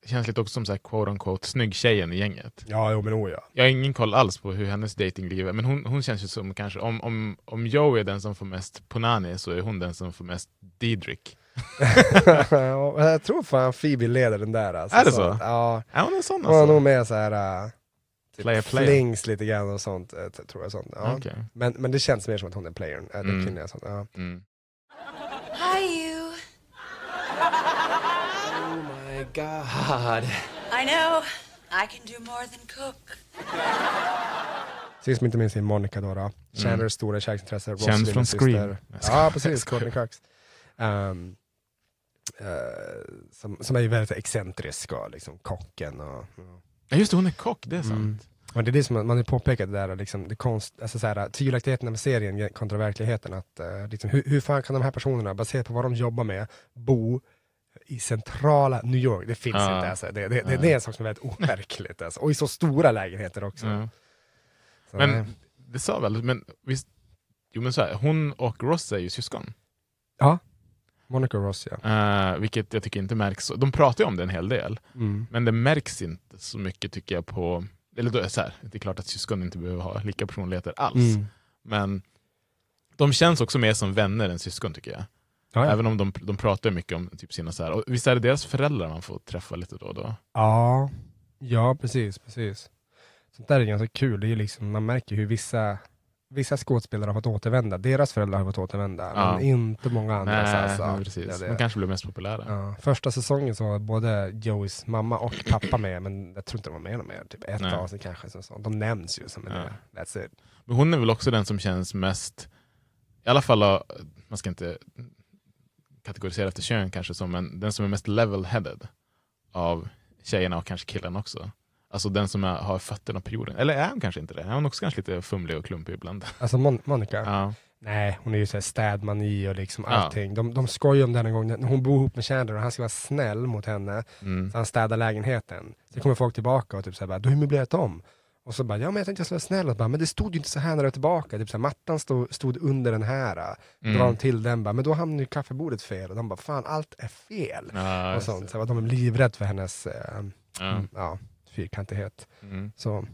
känns lite också som så här, quote unquote snygg tjejen i gänget. Ja, jo men oh ja. Jag har ingen koll alls på hur hennes datingliv är, men hon, hon känns ju som kanske, om, om, om Joey är den som får mest Punani så är hon den som får mest Diedrich. [LAUGHS] Ja, jag tror fan Phoebe leder den där. Alltså, Är det så? Ja. Är hon en sån Hon har alltså? nog med så här uh, typ Player, player. flings lite grann och sånt. eh, tror jag sånt. Ja. Okej. Men, men det känns mer som att hon är playern. Äh, den Mm. kvinnliga sånt. Ja. Mm. Hi, you. Oh my god. I know. I can do more than cook. Sist men inte minst är Monica då. då. Chandlers stora kärleksintresse. Ross Känd från. Scream. Ja precis, Courtney Cox. Um, eh, som, som är ju väldigt excentrisk och liksom kocken och... ja. Ja just det, hon är kock, det är sant. Mm. Men det är det som man har påpekat, det där, liksom, det konst, alltså så här, tvivelaktigheterna med serien kontra verkligheten. Att, eh, liksom, hur, hur fan kan de här personerna, baserat på vad de jobbar med, bo i centrala New York? Det finns Ja. inte. Alltså. Det, det, det, det är en sak som är väldigt overkligt. Alltså. Och i så stora lägenheter också. Ja. Så, nej. Men det sa väl, men visst, jo men så här, hon och Ross är ju syskon. ja, Monica Ross ja. Uh, vilket jag tycker inte märks. De pratar ju om det en hel del, Mm. men det märks inte så mycket tycker jag på, eller då, så här, det är klart att syskon inte behöver ha lika personligheter alls, Mm. men de känns också mer som vänner än syskon tycker jag. Ja, ja. Även om de, de pratar mycket om typ sina så här, och visst är det deras föräldrar man får träffa lite då och då? Ja, ja precis, precis. Sånt där är ganska kul, det är liksom, man märker hur vissa, vissa skådespelare har fått återvända, deras föräldrar har fått återvända, Ja. men inte många andra. Nej, alltså. precis. Ja, det- De kanske blir mest populära. Ja, första säsongen så var både Joeys mamma och pappa med, men jag tror inte de var med mer. Typ ett Nej. avsnitt kanske. Så, så. De nämns ju som en Ja. That's it. Men hon är väl också den som känns mest, i alla fall, av- man ska inte kategorisera efter kön kanske, som men den som är mest level-headed av tjejerna och kanske killarna också. Alltså den som är, har fötterna på jorden. Eller är hon kanske inte det? Är hon också kanske lite fumlig och klumpig ibland? [LAUGHS] Alltså Mon- Monica, Ja. nej hon är ju såhär städmani och liksom Ja. allting. De, de skojar om den en gång, hon bor ihop med Chandler och han ska vara snäll mot henne, Mm. så han städar lägenheten. Så kommer folk tillbaka och typ såhär, du har ju möblerat om. Och så bara, ja men jag tänkte jag skulle vara snäll, och bara, men det stod ju inte så här när du är tillbaka. Typ såhär, mattan stod, stod under den här. Mm. Drar de till den, bara, men då hamnar ju kaffebordet fel. Och de bara, fan allt är fel. Ja, och sånt. det. Så de är livrädda för hennes eh, Ja. mm, ja, fyrkantighet. Mm. Så,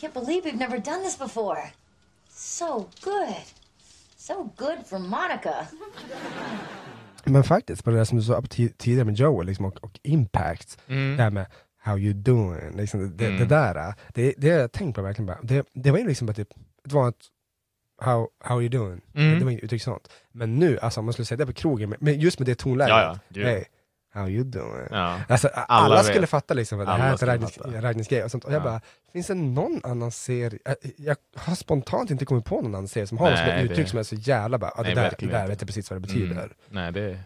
Can't believe we've never done this before. So good. So good for Monica. men faktiskt, på det där som du sa ti- tidigare med Joel liksom, och, och impact, Mm. det här med how you doing, liksom, det, det, Mm. det där, det, det har jag tänkt på verkligen bara. Det, det var ju liksom bara typ, det var ett how, how you doing, Mm. det var inget uttryck sånt. Men nu, alltså om man skulle säga det på krogen, men- men just med det tonläget, Ja, ja. How you doing? Ja. Alltså, alla Alla skulle fatta liksom att det här är skulle Ragnhilds grej och sånt. Och jag Ja. bara, finns det någon annan serie? Jag, har spontant inte kommit på någon annan serie som har något Nej, ett uttryck det- som är så jävla bara, ja, det Nej, där, det där vet jag precis vad det betyder. Mm. Nej, det är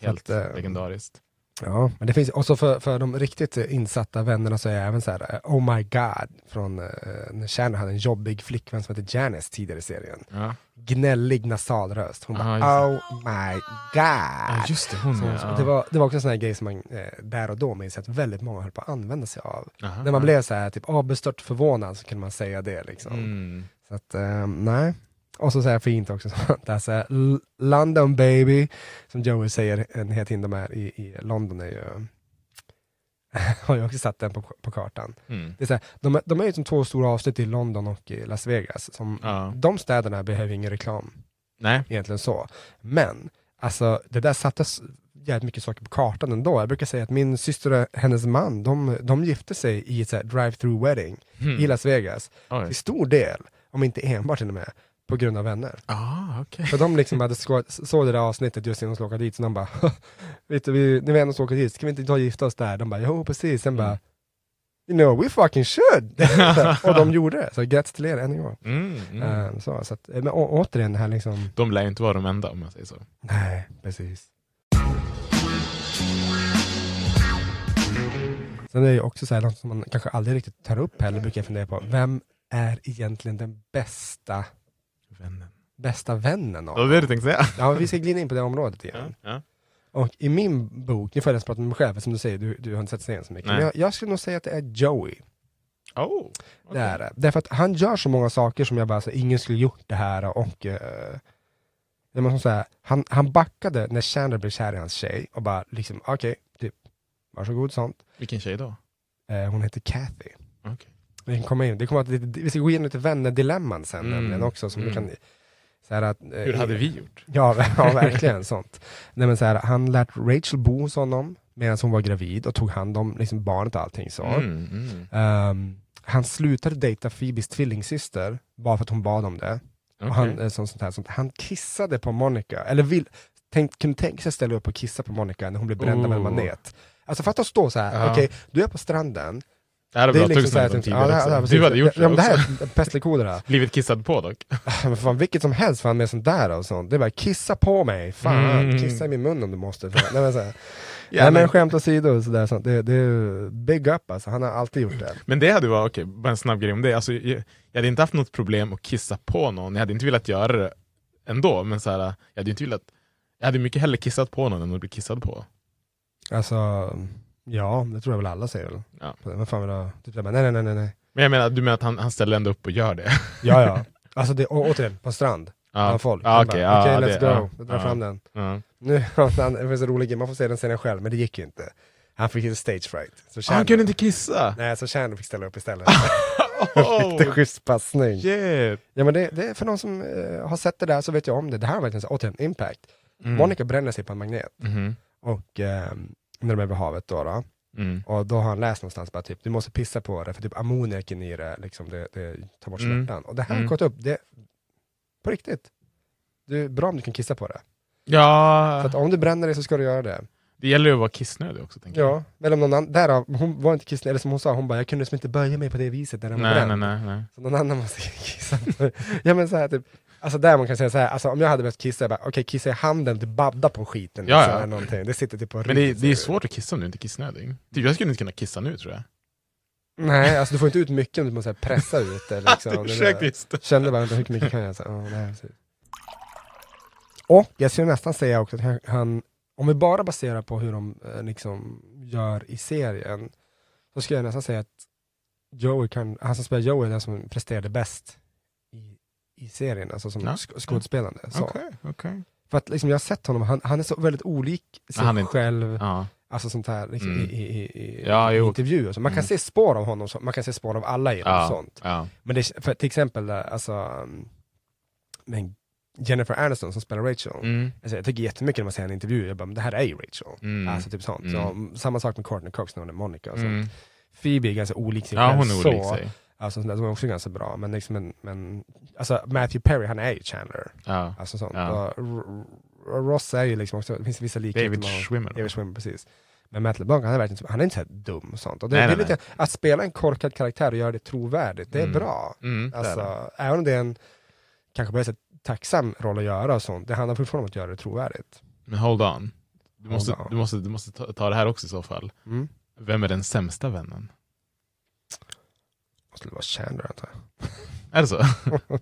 Så helt att, eh, legendariskt. Ja, men det finns, och så för, för de riktigt insatta vännerna så är jag även så här, eh, Oh My God, från uh, när Chandler hade en jobbig flickvän som hette Janice tidigare i serien. Ja. Gnällig nasalröst. Hon bara, Ja, Oh My God. Ja, just det, hon så, ja. så det, var, det var också en sån här grej som man eh, där och då minns att väldigt många höll på att använda sig av. Aha. När man blev så här, typ, oh, bestört förvånad så kunde man säga det liksom. Mm. Så att, eh, nej. Och så säger fint också, [LAUGHS] det är så här, "L- London baby, som Joey säger en hela tiden de är i, i London är ju, [LAUGHS] har ju också satt den på, på kartan. Mm. Det är så här, de, är- de är ju som två stora avsnitt i London och i Las Vegas. Som, Ja. De städerna behöver ingen reklam, Nej. egentligen så. Men, alltså det där sattes jävligt mycket saker på kartan ändå. Jag brukar säga att min syster och hennes man, de, de gifte sig i ett drive-through wedding Mm. i Las Vegas. Oj. Till stor del, om inte enbart till och med, på grund av vänner. Ah, okej. För de liksom hade såg det där avsnittet just innan de skulle åka dit, så de bara, [LAUGHS] vet du, vi, när vi ändå ska åka dit, ska vi inte ta och gifta oss där? De bara, jo precis, sen bara, you know, we fucking should! [LAUGHS] och de gjorde det, så grattis till er än en gång. Mm, mm. Eh, så, så att, eh, men å, återigen det här liksom, De lär ju inte vara de enda om man säger så. nej, precis. Sen är det ju också så här, något som man kanske aldrig riktigt tar upp heller, brukar jag fundera på, vem är egentligen den bästa Vännen. bästa vännen av Det var det du tänkte säga? Ja, vi ska glida in på det området Ja, igen. ja. Och i min bok, nu får jag nästan prata med mig själv, som du säger, du, du har inte sett serien så mycket. Nej. Men jag, jag skulle nog säga att det är Joey. Oh, Det är det. Därför att han gör så många saker som jag bara, så, ingen skulle gjort det här och uh, det måste säga, han, han backade när Chandler blev kär i hans tjej och bara liksom, okej, typ, varsågod sånt. Vilken tjej då? Eh, hon heter Kathy. Okej. Vi komma in, det kommer att, vi ska gå in lite vänner-dilemman sen Mm. nämligen också. Som Mm. kan, så att, eh, Hur hade vi gjort? Ja, [LAUGHS] ja verkligen sånt. Nej, men så här, han lärt Rachel bo hos honom medan hon var gravid och tog hand om liksom, barnet och allting så. Mm, mm. Ehm, han slutade dejta Phoebes tvillingsyster bara för att hon bad om det. Och han, eh, sånt, sånt här, sånt. han kissade på Monica, eller vill, tänk, kunde tänka sig ställa upp och kissa på Monica när hon blev bränd av en Oh. manet. Alltså fatta att stå så här, Ja. okej, du är på stranden, Det här tog så här, snabbt om tidigare ja, det också. ja, Du hade gjort det ja, men det här också. är pestlektioner här. [LAUGHS] Blivit kissad på dock. [LAUGHS] Men fan vilket som helst fan med sånt där och sånt. Det är bara kissa på mig, fan, Mm. kissa i min mun om du måste. Fan. Nej, men, så här. [LAUGHS] Ja, Nej, men skämt åsido, och sådär, sånt. Det, det är big up alltså, han har alltid gjort det. Men det hade varit, okej, bara en snabb grej om det. Alltså, jag, jag hade inte haft något problem att kissa på någon, jag hade inte velat göra det ändå, men så här, jag hade inte velat jag hade mycket hellre kissat på någon än att bli kissad på. Alltså, ja, det tror jag väl alla säger väl. Ja. Vad fan vill du ha? Typ, jag bara, nej, nej, nej, nej. Men jag menar, du menar att han, han ställer ändå upp och gör det? Ja, ja. [LAUGHS] Alltså det, å, återigen, på strand. Ja. Bland folk. Ja, okej, ja, okej, let's det- go. ja, Jag drar fram den. Nu, [LAUGHS] han, det finns en rolig grej, man får se den scenen själv, men det gick ju inte. Han fick lite stage fright. Så Ah, Chandler- han kunde inte kissa? Nej, så Chandler fick ställa upp istället. [LAUGHS] Oh, schysst passning. shit. Ja men det, det är för någon som eh, har sett det där så vet jag om det. Det här är verkligen så, återigen, impact. Mm. Monica bränner sig på en magnet. Mhm. Och eh, när de är vid havet då, då. Mm. Och då har han läst någonstans bara typ, du måste pissa på det för typ ammoniaken i det, liksom, det, det tar bort Mm. smärtan. Och det här har Mm. gått upp, det, på riktigt. Det är bra om du kan kissa på det. Ja, Så att om du bränner dig så ska du göra det. det gäller ju att vara kissnödig också tänker jag. Ja, eller om någon annan, därav, hon var inte kissnödig, eller som hon sa, hon bara, jag kunde liksom inte böja mig på det viset när den var Nej, bränd. nej, nej, nej. Så någon annan måste [LAUGHS] kissa. ja men så här, typ, alltså där man kan säga så här, alltså om jag hade behövt kissa, jag bara, okej kissa i handen, du babda på skiten. Ja, liksom, ja. eller någonting. Det sitter typ på Men det, det är svårt att kissa om du inte är kissnödig. Typ, jag skulle inte kunna kissa nu tror jag. Nej, alltså du får inte ut mycket om du måste pressa ut det. Liksom. [LAUGHS] Det. Kände bara, hur mycket kan jag? Så, oh, nej. Och jag skulle nästan säga också att han, han om vi bara baserar på hur de eh, liksom gör i serien, så skulle jag nästan säga att Joey kan, han som spelar Joey är den som presterade bäst i, i serien, alltså som Ja. sk- skådespelande. Så. Okej, okej. För att liksom, jag har sett honom, han, han är så väldigt olik sig Han är själv, Ja. alltså sånt här liksom, Mm. i, i, i, i, Ja, i intervjuer. Så man kan Mm. se spår av honom, så, man kan se spår av alla i Ja. sånt. Ja. Men det, för till exempel, eh, alltså, um, men Jennifer Aniston som spelar Rachel, Mm. alltså, jag tycker jättemycket när man ser en intervju, jag bara, men det här är ju Rachel. Mm. Alltså typ sånt. Mm. Så, mm, samma sak med Courtney Cox när hon är Monica. Och sånt. Mm. Phoebe är ganska olik sig Ja, själv hon är så. olik sig. Alltså, de är också ganska bra, men, liksom, men, men alltså, Matthew Perry, han är ju Chandler. Ja. Alltså sånt. Ja. Ross är ju liksom också, det finns vissa likheter David. Schwimmer. David Schwimmer, precis. Men Matt LeBlanc, han är verkligen, han är inte så dum och sånt. Och det, Nej, det är nej, lite, att spela en korkad karaktär och göra det trovärdigt, det är Mm. bra. Mm, det är Alltså, det. även om det är en, kanske på ett sätt tacksam roll att göra och sånt, det handlar fortfarande om att göra det trovärdigt. Men hold on. Du Hold måste, on. du måste, du måste ta, ta det här också i så fall. Mm. Vem är den sämsta vännen? Måste det vara Chandler antar jag. Är det så? [LAUGHS]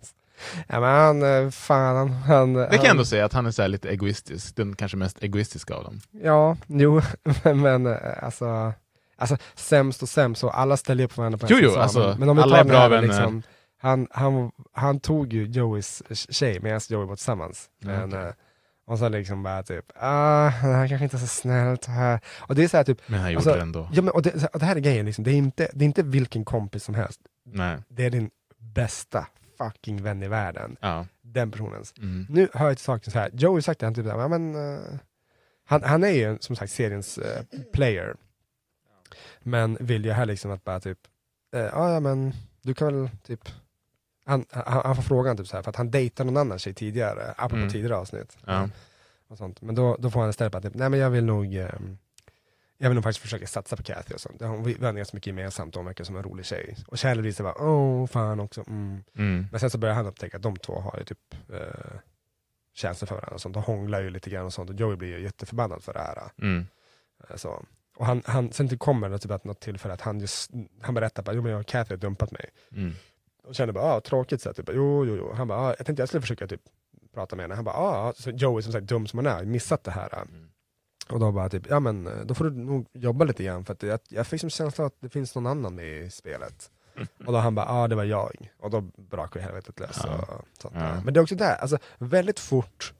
ja men han, eh, fan han... han Det kan jag han, ändå säga att han är så lite egoistisk. Den kanske mest egoistiska av dem. Ja, jo, [LAUGHS] men eh, alltså, alltså sämst och sämst, så alla ställer upp varandra på Jo, jo, alltså, men, men om vi alla tar är bra här, vänner. liksom, han, han, han tog ju Joeys tjej medan Joey var tillsammans. Mm, Men, okej. Och så liksom bara typ, ah, det här kanske inte är så snällt här. Och det är så här typ, Men han gjorde alltså, det ändå. Ja, men, och det, och det här är grejen, liksom, det, är inte, det är inte vilken kompis som helst. Nej. Det är din bästa fucking vän i världen. Ja. Den personens. Mm. Nu hör jag till saken så här, Joey sagt det, han typ, ja, men, eh, han, han är ju som sagt seriens eh, player. Men vill ju här liksom att bara typ, eh, ja ja men du kan väl typ, han, han, han får frågan typ så här, för att han dejtar någon annan tjej tidigare, apropå Mm. tidigare avsnitt. Ja. Och sånt. Men då, då får han istället bara typ, nej men jag vill nog eh, jag vill nog faktiskt försöka satsa på Kathy och sånt. Har- Vi har ganska mycket gemensamt, hon verkar som en rolig tjej. Och Chandler visar bara, åh fan också. Mm. Mm. Men sen så börjar han upptäcka att de två har ju typ eh, känslor för varandra och sånt. De hånglar ju lite grann och sånt och Joey blir ju jätteförbannad för det här. Mm. Eh, Så. Och han, han, sen till kommer det typ att något tillfälle att han, just, han berättar men jag och Kathy har dumpat mig. Och känner bara, ah, tråkigt så här, typ, jo jo jo. Han bara, ah, jag tänkte jag skulle försöka typ prata med henne. Han bara, ah, så Joey som sagt dum som han är, missat det här. Mm. Och då bara typ, ja men eh, då får du nog jobba lite grann för att jag, jag fick som känsla att det finns någon annan i spelet. [LAUGHS] Och då han bara, ja ah, det var jag. Och då brakade ju helvetet lös. Ja. Och sånt Ja. Men det är också där, alltså väldigt fort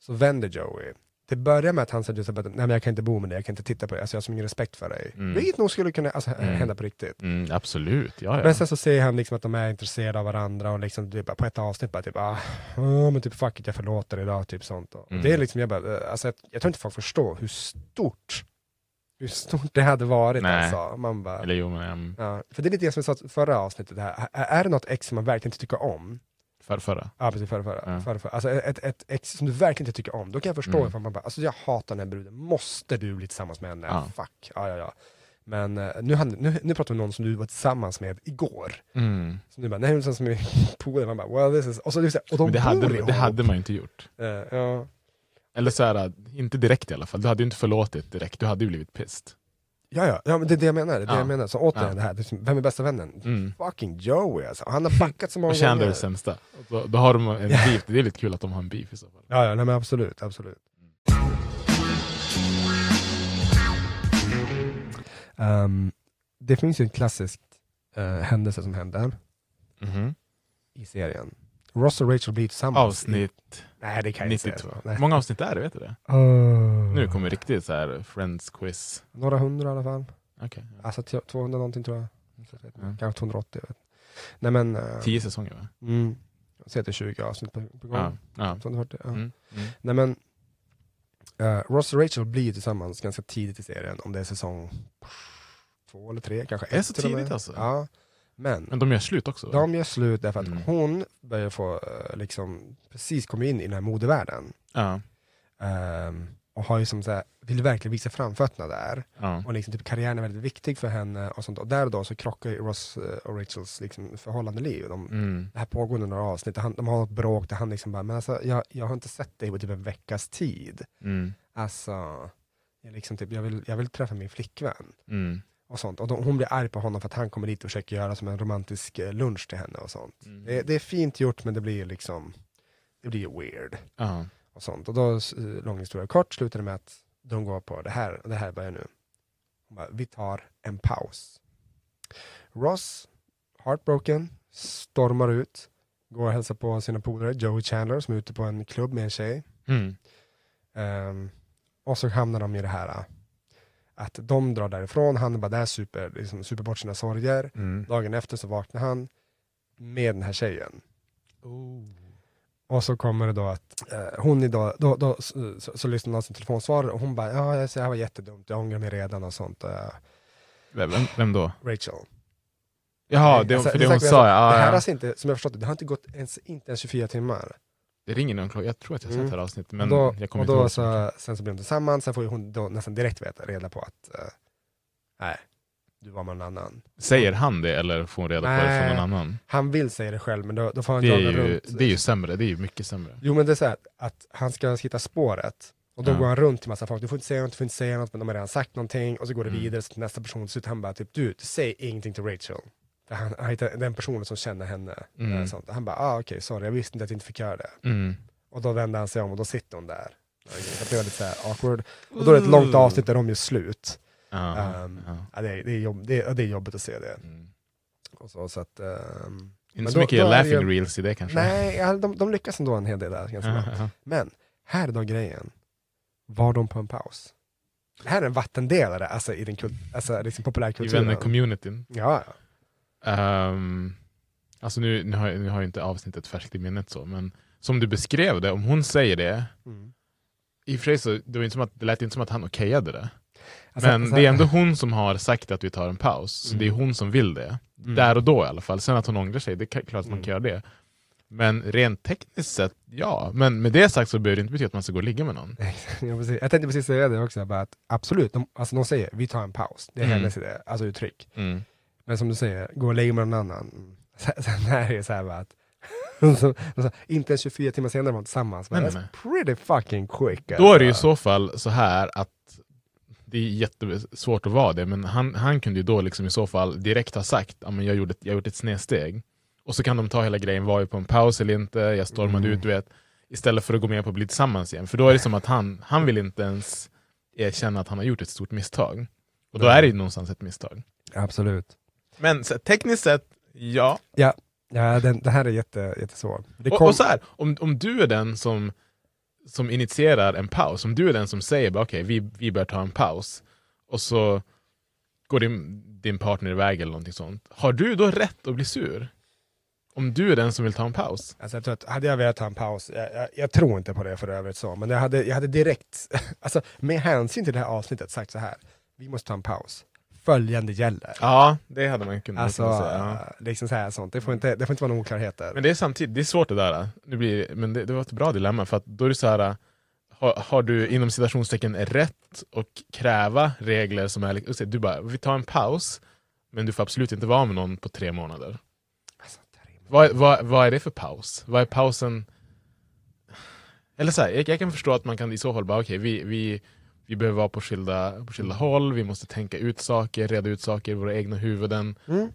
så vänder Joey. Det börjar med att han säger att nej men jag kan inte bo med dig, jag kan inte titta på dig, alltså jag har så mycket respekt för dig. Mm. Vilket nog skulle kunna alltså, Mm. hända på riktigt. Mm, absolut, ja, ja. Men sen så ser han liksom att de är intresserade av varandra och liksom typ, på ett avsnitt bara typ, ah, men typ fuck it, jag förlåter idag, typ sånt. Och Mm. Det är liksom, jag bara, eh, alltså, jag, jag tror inte folk förstår hur stort, hur stort det hade varit Nej. alltså. Man bara, Eller jo, men um, ja, för det är lite det som jag sa förra avsnittet, här. Är- är det något ex som man verkligen inte tycker om, för, förra. Ja precis, förra, förra, Ja. förra, förra. Alltså ett, ett ex som du verkligen inte tycker om, då kan jag förstå Mm. man bara, alltså jag hatar den här bruden, måste du bli tillsammans med henne? Ja. Fuck, ja ja ja. Men eh, nu, nu, nu pratar vi om någon som du var tillsammans med igår. Mm. Så nu bara, nej men sen som är [LAUGHS] polare, man bara, well this is, och så, och de Men det hade, ihop. det hade man ju inte gjort. Eh, ja. Eller så här, inte direkt i alla fall. Du hade ju inte förlåtit direkt, du hade ju blivit pissed. Ja, ja, ja, men det är det jag menar. Det är det Ja. jag menar. Så återigen det här, det är som, vem är bästa vännen? Mm. Fucking Joey alltså. Han har backat så många Och Chandler är gånger. sämsta. Då, då har de en beef, det är lite kul att de har en beef i så fall. Ja, ja nej, men absolut, absolut. Ehm, det finns ju en klassisk eh, händelse som händer Mhm. i serien. Ross och Rachel blir tillsammans. Avsnitt nej, det kan jag inte 92. säga. Nej. Hur många avsnitt är det? Vet du det? Uh, Nu kommer riktigt så här Friends quiz. Några hundra i alla fall. Okej. Alltså t- 200 någonting tror jag. Ja. Kanske 280. Jag vet. Nej men... eh, Tio säsonger va? Mm. Jag det är 20 avsnitt på, på gång. Ja. ja. 240, ja. Mm. Mm. Nej men, eh, Ross och Rachel blir tillsammans ganska tidigt i serien, om det är säsong två eller tre, kanske Det är så tidigt alltså? Ja. Men, Men de gör slut också? de gör slut därför att Mm. hon börjar få, eh, liksom, precis komma in i den här modevärlden. Ja. Ehm, och har ju som så här, vill verkligen visa framfötterna där. Ja. Och liksom, typ, karriären är väldigt viktig för henne. Och, sånt. och där och då så krockar ju Ross eh, och Rachels liksom, förhållande liv. De, Mm. det här pågår under några avsnitt, han, de har något bråk där han liksom bara, men alltså, jag, jag har inte sett dig på typ en veckas tid. Mm. Alltså, jag, liksom typ, jag, vill, jag vill träffa min flickvän. Mm. Och sånt. Och de, hon blir arg på honom för att han kommer dit och försöker göra som en romantisk eh, lunch till henne och sånt. Mm. Det, det är fint gjort men det blir liksom, det blir weird. Ja. Och sånt. Och då, eh, lång historia kort, slutar det med att de går på det här, det här börjar nu. Bara, vi tar en paus. Ross, heartbroken, stormar ut, går och hälsar på sina polare, Joey Chandler som är ute på en klubb med en tjej. Mm. Ehm, och så hamnar de i det här äh, att de drar därifrån, han bara där, super, liksom, super bort sina sorger. Mm. Dagen efter så vaknar han med den här tjejen. Oh. Och så kommer det då att eh, hon idag, då, då, så, så, så lyssnar hon på sin telefonsvarare och hon bara, ja det här var jättedumt, jag ångrar mig redan och sånt. eh, Vem, vem då? Rachel. Jaha, det, Alltså, för det hon sa ja. Det här har alltså inte, som jag förstått det, det har inte gått ens, inte ens 24 timmar. Det ringer någon klocka. Jag tror att jag har sett det här avsnittet, men och då, jag kommer och då så sen så blir de tillsammans, sen får hon då nästan direkt veta, reda på att eh, nej, du var med någon annan. Säger han det eller får hon reda på det från någon annan? Han vill säga det själv, men då, då får han Det är, jaga ju, runt. det är ju sämre, det är ju mycket sämre. Jo men det är så här, att han ska hitta spåret, och då Ja. går han runt till massa folk, du får inte säga något, du får inte säga något, men de har redan sagt någonting, och så går det Mm. vidare till nästa person, så han bara typ, du, säg ingenting till Rachel. Han, den personen som känner henne. Mm. Sånt. Han bara, ah, okej, sorry, jag visste inte att jag inte fick göra det. Mm. Och då vänder han sig om och då sitter hon där. Så det var lite så här awkward. Och då är det ett långt avsnitt där de gör slut. Ja, Ehm, ja. ja, det, är, det, är jobb, det, är, det är jobbigt att se det. Mm. Och så, så att, men Inte så då- mycket då laughing ju- reels i det kanske? Nej, ja, de, de lyckas ändå en hel del där. Ganska ja. Men här är då grejen. Var de på en paus? Det här är en vattendelare alltså, i den kul, alltså, liksom I populärkulturen. vänner-communityn. Ja, ja. Um, alltså nu, nu, har, jag- nu har jag inte avsnittet färskt i minnet så, men som du beskrev det, om hon säger det, Mm. i och för sig så det, var inte som att, det lät inte som att han okejade det. Alltså, men alltså- det är ändå hon som har sagt att vi tar en paus, så Mm. det är hon som vill det. Mm. Där och då i alla fall. Sen att hon ångrar sig, det är klart att man Mm. kan göra det. Men rent tekniskt sett, ja. Men med det sagt så behöver det inte betyda att man ska gå och ligga med någon. [LAUGHS] Ja, precis. Jag tänkte precis säga det också, bara att absolut, de, alltså, de säger vi tar en paus, det är Mm. hennes idé, alltså uttryck. Mm. Men som du säger, gå och lägga med någon annan. [LAUGHS] Sen, är det så här bara att, [LAUGHS] så, så, inte ens 24 timmar senare var de tillsammans, men Nej, that's nej, pretty fucking quick. Då är det ju i alltså. så fall så här att det är jättesvårt att vara det, men han, han kunde ju då liksom i så fall direkt ha sagt att jag, gjorde jag gjort ett snedsteg. Och så kan de ta hela grejen, var jag på en paus eller inte, jag stormade Mm. ut, vet. Istället för att gå med på att bli tillsammans igen. För då är det som att han, han vill inte ens erkänna att han har gjort ett stort misstag. Och då Nej. är det ju någonstans ett misstag. Absolut. Men så, tekniskt sett, ja. Ja, ja den, det här är jätte, jättesvårt. Det Och, kom- och så här, om, om du är den som, som initierar en paus, om du är den som säger okej vi, vi bör ta en paus, och så går din, din partner iväg eller någonting sånt. Har du då rätt att bli sur? Om du är den som vill ta en paus? Alltså jag tror att, hade jag velat ta en paus, jag, jag, jag tror inte på det för övrigt så, men jag hade, jag hade direkt, [LAUGHS] alltså med hänsyn till det här avsnittet sagt så här, vi måste ta en paus. Följande gäller. Ja, det hade man kunnat Alltså, säga. Ja. liksom så här sånt. Det får inte, det får inte vara några oklarheter. Men det är samtidigt, det är svårt det där. Nu blir, men det, det var ett bra dilemma, för att då är det så här, har, har du inom citationstecken rätt att kräva regler som är, du bara, vi tar en paus, men du får absolut inte vara med någon på tre månader. Alltså, Vad, vad, vad är det för paus? Vad är pausen? Eller så här, jag, jag kan förstå att man kan i så fall bara, okej, vi, vi, vi behöver vara på skilda, på skilda håll, vi måste tänka ut saker, reda ut saker i våra egna huvuden. Mm.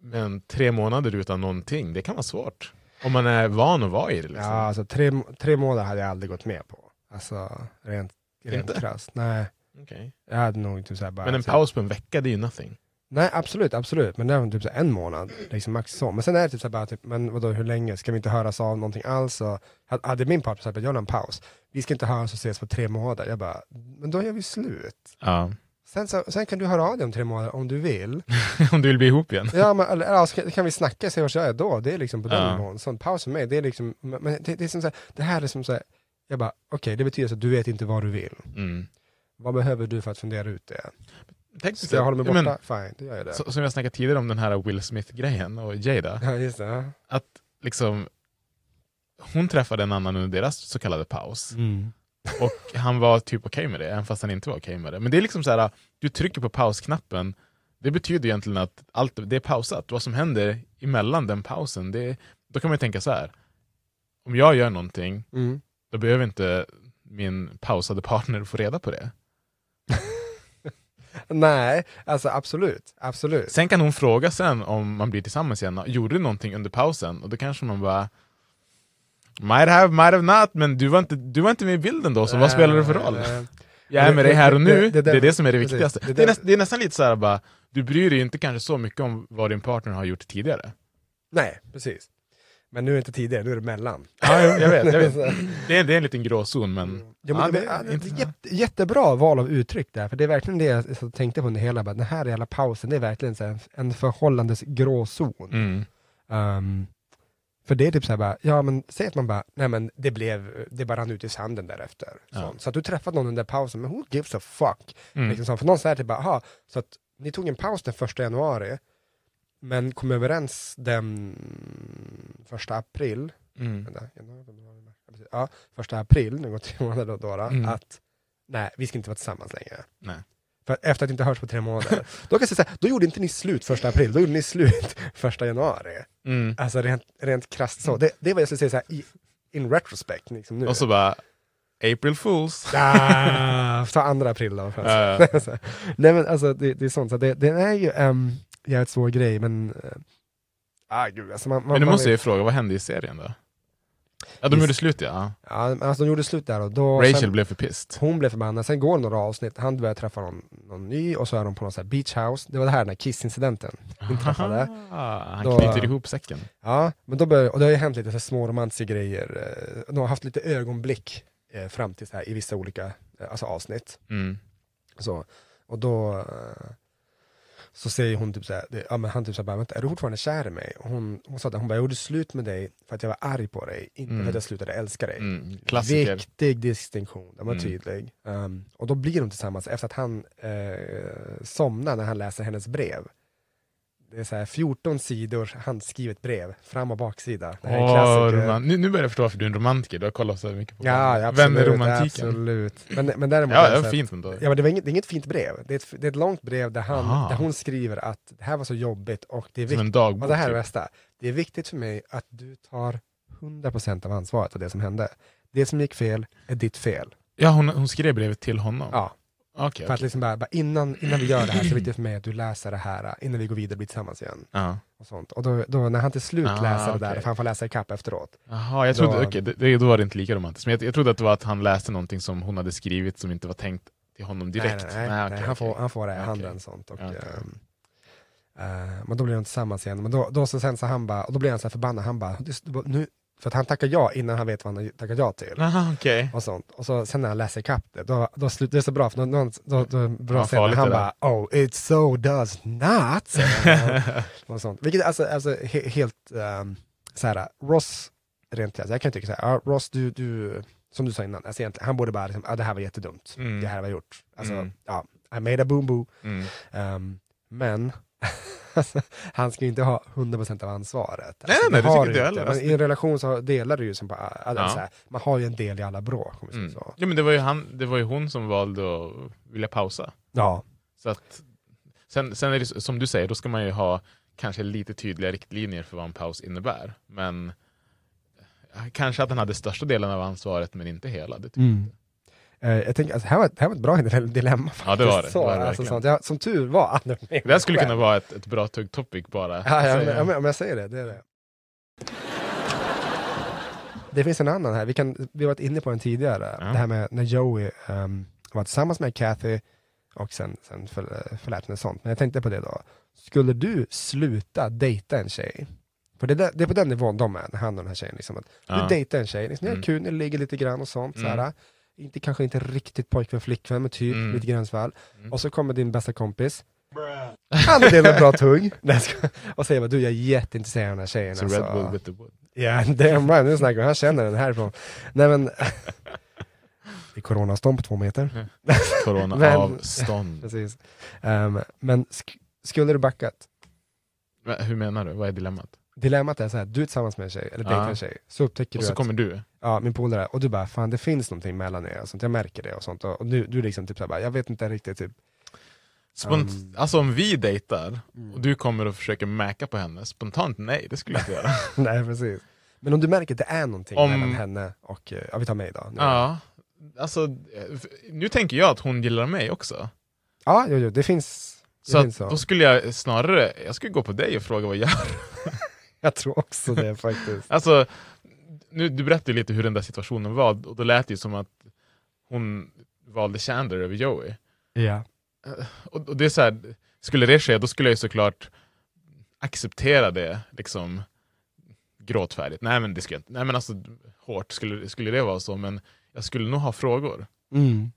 Men tre månader utan någonting, det kan vara svårt. Om man är van att vara i det. Liksom. Ja, alltså tre, tre månader hade jag aldrig gått med på. Alltså rent, rent krasst. Nej, Okej. jag hade nog typ så bara... Men en så- paus på en vecka, det är ju nothing. Nej absolut, absolut. Men det var typ så en månad, liksom max så. Men sen är det typ så bara, typ, men vadå hur länge? Ska vi inte höras av någonting alls? Och, hade min partner sagt att jag har en paus, vi ska inte höras och ses på tre månader. Jag bara, men då gör vi slut. Ja. Sen, så, sen kan du höra av dig om tre månader om du vill. [LAUGHS] Om du vill bli ihop igen. Ja, men, eller, ja, så kan, vi snacka, se vad jag är då. Det är liksom på den Ja. nivån. Sån paus för mig, det är liksom, men det, det är som så här, det här är som så här, jag bara, okej det betyder så att du vet inte vad du vill. Mm. Vad behöver du för att fundera ut det? Tänk Ska jag hålla mig borta? men- Fine, då gör jag det. Så, som jag snackade tidigare om den här Will Smith-grejen och Jada. [LAUGHS] Ja, just det. Att liksom, hon träffade en annan under deras så kallade paus. Mm. Och han var typ okej med det, även fast han inte var okej med det. Men det är liksom så här, du trycker på pausknappen, det betyder egentligen att allt det är pausat. Vad som händer emellan den pausen, det, då kan man ju tänka så här. Om jag gör någonting, Mm. då behöver inte min pausade partner få reda på det. Nej, alltså absolut, absolut. Sen kan hon fråga sen om man blir tillsammans igen, gjorde du någonting under pausen? Och då kanske man bara Might have, might have not, men du var inte, du var inte med i bilden då, så vad spelar det för roll? Nej. [LAUGHS] Jag är med dig här och nu, det, är det som är det viktigaste. Det Det är, näst, det är nästan lite så här bara, du bryr dig inte kanske så mycket om vad din partner har gjort tidigare. Nej, precis. Men nu är det inte tidigare, nu är det mellan. Ja, jag, jag vet, jag vet. [LAUGHS] Det, är, det är en liten gråzon, men... Ja, men ja, det, det, inte- jätte, jättebra val av uttryck där, för det är verkligen det jag tänkte på under hela, bara, den här jävla pausen, det är verkligen så här, en, förhållandes gråzon. Mm. Um, för det är typ så här bara, ja men säg att man bara, nej men det blev, det bara rann ut i sanden därefter. Ja. Så, så att du träffat någon under pausen, men who gives a fuck? Mm. Liksom så, för någon säger typ bara, aha, så att ni tog en paus den första januari, men kom överens den första april, Mm. Vänta. Ja, första april, nu går tre [LAUGHS] månader då, då, då Mm. att nej, vi ska inte vara tillsammans längre. Nej. För efter att inte hörts på tre månader, då kan jag säga då gjorde inte ni slut första april, då gjorde ni slut [LAUGHS] första januari. Mm. Alltså rent, rent krasst så. Det, det är vad jag skulle säga så här, i, in retrospect. Liksom nu. Och så bara, April Fools. Ah, ta andra april då. Så, [LAUGHS] Nej men alltså det, det är sånt, så det, det är ju en jävligt svår grej men... Uh, ah, gud, alltså man, man, Men man måste jag ju fråga, vad hände i serien då? Ja, de gjorde slut ja. Ja, alltså de gjorde slut där och då... Rachel sen, blev för pissed. Hon blev förbannad, sen går några avsnitt, han börjar träffa någon, någon ny och så är de på någon här beach house. Det var det här när Kiss-incidenten inträffade. Ah, han Då- knyter ihop säcken. Ja, men då börjar, och det har ju hänt lite så här små romantiska grejer. eh, De har haft lite ögonblick eh, fram till så här, i vissa olika eh, alltså avsnitt. Mm. Så, och då eh, så säger hon typ såhär, det- ja, men han typ såhär, vänta, är du fortfarande kär i mig? Och hon, hon sa att hon bara, jag gjorde slut med dig för att jag var arg på dig, inte Mm. för att jag slutade älska dig. Mm. Klassiker. Viktig distinktion, den var Mm. tydlig. Um, och då blir de tillsammans efter att han eh, somnar när han läser hennes brev. Det är så här 14 sidor handskrivet brev, fram och baksida. Det här är en roman- nu, nu börjar jag förstå varför du är en romantiker, du har kollat så mycket på Ja, ja, absolut, vännerromantiken. absolut. Men, men däremot Ja, är det här- fint ändå. Ja, men det, var inget, det är inget fint brev. Det är ett, det är ett långt brev där, han, Aha. där hon skriver att det här var så jobbigt och det är viktigt. dagbok, Och det här är det typ. bästa. Det är viktigt för mig att du tar 100% av ansvaret för det som hände. Det som gick fel är ditt fel. Ja, hon, hon skrev brevet till honom? Ja. Okej, För att liksom bara, bara innan, innan vi gör det här så är det viktigt för mig att du läser det här innan vi går vidare och blir tillsammans igen. Ja. Och, sånt. och då, då när han till slut Ah, läser det där, för han får läsa ikapp efteråt. Jaha, jag trodde, Då- okej, det, då var det inte lika romantiskt. Men jag, jag trodde att det var att han läste någonting som hon hade skrivit som inte var tänkt till honom direkt. Nej, nej, nej, nej, han, får, han får det i handen. Sånt, och, ehm, eh, men då blir de tillsammans igen. Men då, då så sen så han bara, och då blir han så här förbannad, han bara, "Det- nu, för att han tackar ja innan han vet vad han har tackat ja till. [LAUGHS] Aha, okej. Och, sånt. och så sen när han läser ikapp det, då, då slutar det är så bra, för någon, då, då, bra Ja, scen när farligt han bara oh it so does not. han. [LAUGHS] och sånt. Vilket alltså, alltså he, helt um, såhär, Ross, rent krasst, jag kan tycka såhär, ja, Ross du, du, som du sa innan, alltså egentligen, han borde bara, liksom, ah, det här var jättedumt, Mm. det här jag gjort. Alltså, Mm. ja, I made a boom boo. Mm. Um, men alltså, [LAUGHS] han ska ju inte ha 100% av ansvaret. Nej, Alltså, nej, det tycker inte jag heller. Alltså, I en relation så delar du ju som på, alltså, Ja. man har ju en del i alla bråk. Mm. Ja, men det var, ju han, det var ju hon som valde att vilja pausa. Ja. Så att, sen, sen är det som du säger, då ska man ju ha kanske lite tydliga riktlinjer för vad en paus innebär. Men eh, kanske att han hade största delen av ansvaret men inte hela. Det tycker Mm. Eh, jag tänker, alltså, det, här var, det här var ett bra dilemma faktiskt. Ja, det var det. Så, Det var det alltså, sånt. Jag, som tur var med Det här skulle kunna vara ett, ett bra tugg topic bara. Ja, ja, men, ja, men, om jag säger det, det är det. Det finns en annan här, vi, kan, vi har varit inne på den tidigare, Ja. det här med när Joey ehm, var tillsammans med Kathy och sen, sen för, förlät henne sånt. Men jag tänkte på det då, skulle du sluta dejta en tjej? För det, är där- det är på den nivån de är, han och den här tjejen. Liksom, att Ja. Du dejtar en tjej, liksom, ni har Mm. kul, ni ligger lite grann och sånt. Mm. Såhär, inte, kanske inte riktigt pojkvän, flickvän, men typ Mm. lite gränsfall. Mm. Och så kommer din bästa kompis, han är med bra [LAUGHS] skojar. och säger bara, du jag är jätteintresserad av den här tjejen. Så alltså. Red Bull with the wood. Ja, damn right, nu snackar vi, han känner den härifrån. Nej men, [LAUGHS] det är coronaavstånd på två meter. [LAUGHS] Corona Men- avstånd. Precis. Ehm, men sk- skulle du backat? Hur menar du? Vad är dilemmat? Dilemmat är så här, du är tillsammans med en tjej, eller dejtar Ja. en tjej, så upptäcker Och du så att, kommer du. ja min polare, och du bara, fan det finns någonting mellan er, och sånt, jag märker det och sånt, och, och du, du liksom typ så här, bara, jag vet inte riktigt, typ, Spont Um. Alltså om vi dejtar Mm. och du kommer och försöker mäka på henne, spontant nej, det skulle jag inte göra. [LAUGHS] nej precis. Men om du märker att det är någonting Om- mellan henne och, eh, ja vi tar mig då. Nu. ja, alltså eh, nu tänker jag att hon gillar mig också. ja jo, jo, det finns, det Så, finns så. då skulle jag snarare, jag skulle gå på dig och fråga vad jag gör. [LAUGHS] Jag tror också det faktiskt. Alltså, nu, du berättade lite hur den där situationen var, och då lät det ju som att hon valde Chandler över Joey. Ja. Och, och det är så här, skulle det ske, då skulle jag ju såklart acceptera det liksom gråtfärdigt. Nej men det skulle jag inte, nej men alltså hårt skulle, skulle det vara så, men jag skulle nog ha frågor. Mm.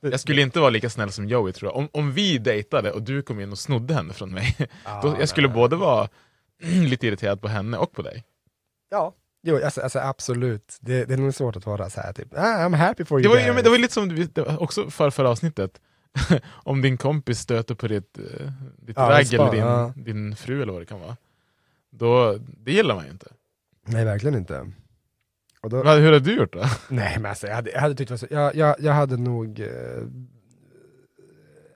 Jag skulle inte vara lika snäll som Joey tror jag. Om, om vi dejtade och du kom in och snodde henne från mig, då, jag skulle nej. både vara [CLEARS THROAT] lite irriterad på henne och på dig. Ja, jo, alltså, alltså absolut. Det, det är nog svårt att vara så här typ, ah, I'm happy for you Det var, guys. ja, men det var lite som du- också för förra avsnittet, [LAUGHS] om din kompis stöter på ditt, eh, ditt Ja, ragg eller din, ja. din fru eller vad det kan vara. Då, det gillar man ju inte. Nej, verkligen inte. Och då, Hur har du gjort då? Nej men alltså, jag hade, jag hade tyckt jag, jag, jag hade nog eh,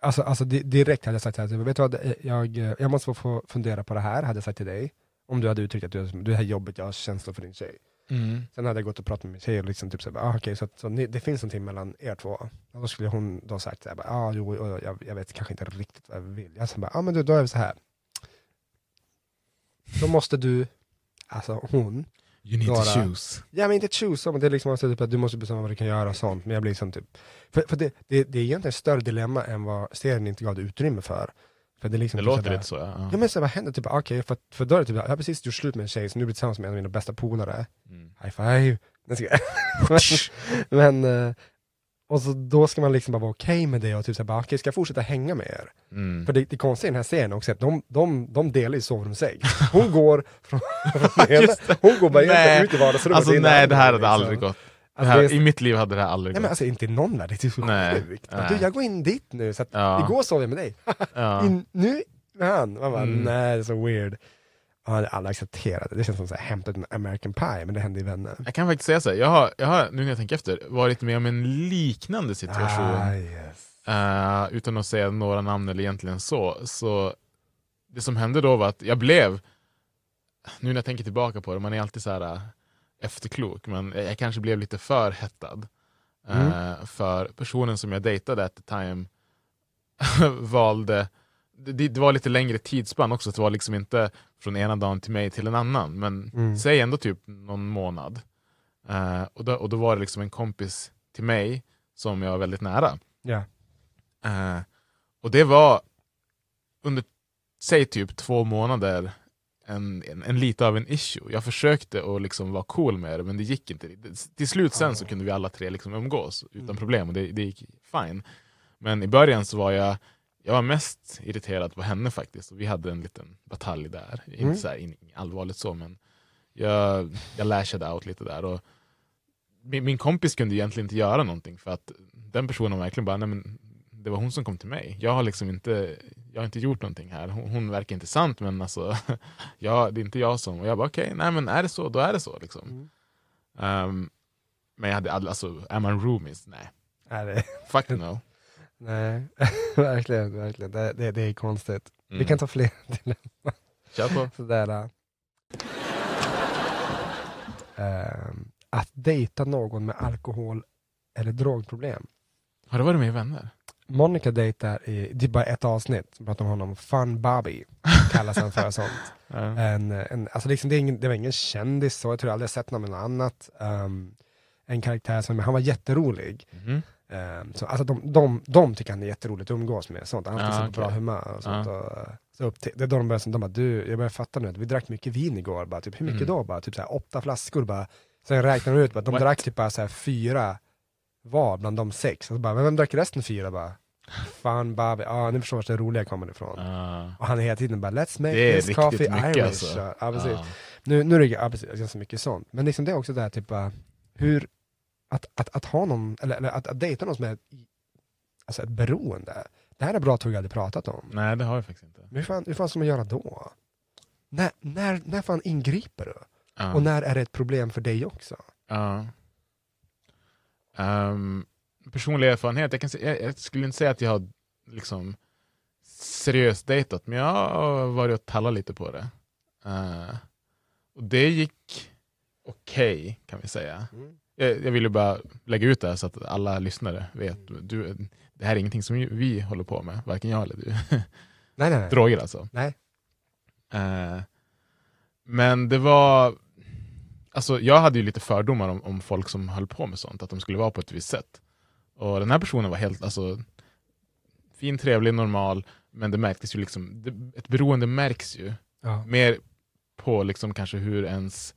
Alltså, alltså di- direkt hade jag sagt att vet du vad, eh, jag, eh, jag måste få, fundera på det här, hade jag sagt till dig. Om du hade uttryckt att du, du är jobbigt, jag har känslor för din tjej. Mm. Sen hade jag gått och pratat med min tjej och liksom typ såhär, ah, okej så, att, så ni, det finns någonting mellan er två. Och då skulle hon då sagt såhär, ah, jo, jag, jag vet kanske inte riktigt vad jag vill. Jag sa ah, men du, då är det så här. Då måste du, alltså hon, You need to Några- choose. Ja men inte choose, men det är liksom alltså typ att du måste bestämma vad du kan göra och sånt. Men jag blir liksom typ, för, för det, det, det är egentligen ett större dilemma än vad serien inte gav det utrymme för. för det liksom Det typ låter lite så, ja. Ja men så vad händer? Typ, okej, för, för då är det typ, jag har precis gjort slut med en tjej, så nu blir jag tillsammans med en av mina bästa polare. Mm. High five! [LAUGHS] [LAUGHS] Men, men, eh, och så då ska man liksom bara vara okej med det och typ såhär, okej ska jag fortsätta hänga med er? Mm. För det, det konstiga i den här scenen också är att de, de, de delar ju sovrumssäng. Hon går från, [LAUGHS] ena, hon går bara egentligen ut i vardagsrummet. Alltså nej, det här hade liksom. aldrig gått. Alltså, här, är- I mitt liv hade det här aldrig Nej men gått. alltså inte i någon värld, det är så Nej, sjukt. nej. Du, jag går in dit nu, så att Ja. igår sov jag med dig. Ja. In, nu med han. Man bara, Mm. nej det är så weird. Han alla accepterade det, känns som så här, hämtat en American Pie, men det hände i Vänner. Jag kan faktiskt säga så här, jag har, jag har, nu när jag tänker efter, varit med om en liknande situation. Ah, yes. Eh, utan att säga några namn eller egentligen så. Så det som hände då var att jag blev, nu när jag tänker tillbaka på det, man är alltid så här eh, efterklok, men jag, jag kanske blev lite för hettad. Mm. Eh, för personen som jag dejtade at the time [LAUGHS] valde, det, det var lite längre tidsspann också, så det var liksom inte från ena dagen till mig till en annan, men Mm. säg ändå typ någon månad. Eh, och, då, och då var det liksom en kompis till mig som jag var väldigt nära. Ja. Eh, och det var under, säg typ två månader, en, en, en lite av en issue. Jag försökte att liksom vara cool med det, men det gick inte. Det- Till slut sen så kunde vi alla tre liksom umgås utan problem, och det, det gick fine. Men i början så var jag, jag var mest irriterad på henne faktiskt, och vi hade en liten batalj där. Mm. Inte så här, allvarligt så, men jag, jag lashade out lite där. Och min, min kompis kunde egentligen inte göra någonting, för att den personen verkligen bara, nej men det var hon som kom till mig. Jag har liksom inte, jag har inte gjort någonting här. Hon, hon verkar intressant men alltså, [LAUGHS] jag, det är inte jag som... Och jag bara okej, nej men är det så, då är det så. Liksom. Ehm, men jag hade aldrig, alltså, är man roomies? Nej. Nej, det, Fuck no. Nej. [LAUGHS] verkligen, verkligen. Det, det, det är konstigt. Vi Mm. kan ta fler [LAUGHS] dilemman. Kör på. Sådär. Ehm, att dejta någon med alkohol eller drogproblem. Har du varit med i Vänner? Monica dejtar i, det är bara ett avsnitt, som pratar om honom, Fun Bobby, kallas han för sånt. [LAUGHS] Ja. En, en, alltså liksom det, är ingen, det var ingen kändis så, jag tror jag aldrig sett någon annat. Ehm, en karaktär som, han var jätterolig. Mhm. Ehm, så, alltså de, de, de tycker han är jätteroligt att umgås med, sånt. Han alltid Ja, så på bra humör och sånt. Och, så upp till, det är då de börjar, de bara, du, jag börjar fatta nu att vi drack mycket vin igår, bara, typ, hur mycket Mm. då? Bara, typ så här, åtta flaskor bara. Sen räknar de ut, bara, de What? drack typ bara så här, fyra var bland de sex. Och så bara, men vem drack resten fyra? Bara, Fan Bobby, ja ni förstår vart det roliga kommer ifrån. Ah. Och han är hela tiden bara let's make this coffee Irish. alltså. Ja, precis. Ja. Nu, nu är det ja, precis, ganska mycket sånt. Men liksom det är också det här typ bara, hur, att, att, att ha någon, eller, eller att, att dejta någon som är alltså ett beroende. Det här är bra tugg jag hade pratat om. Nej, det har jag faktiskt inte. Men hur fan, hur fan ska man göra då? När, när, när fan ingriper du? Ja. Och när är det ett problem för dig också? Ja. Ehm, personlig erfarenhet, jag, kan, jag, jag skulle inte säga att jag har liksom seriöst dejtat, men jag har varit och tallat lite på det. Eh, och det gick okej, kan vi säga. Jag, jag ville bara lägga ut det här så att alla lyssnare vet. Du, det här är ingenting som vi- vi håller på med, varken jag eller du. [LAUGHS] Nej, nej, nej. Droger alltså. Nej. Eh, men det var... Alltså, jag hade ju lite fördomar om, om folk som höll på med sånt, att de skulle vara på ett visst sätt. Och den här personen var helt alltså, fin, trevlig, normal, men det märktes ju liksom, det, ett beroende märks ju. Ja. Mer på liksom kanske hur ens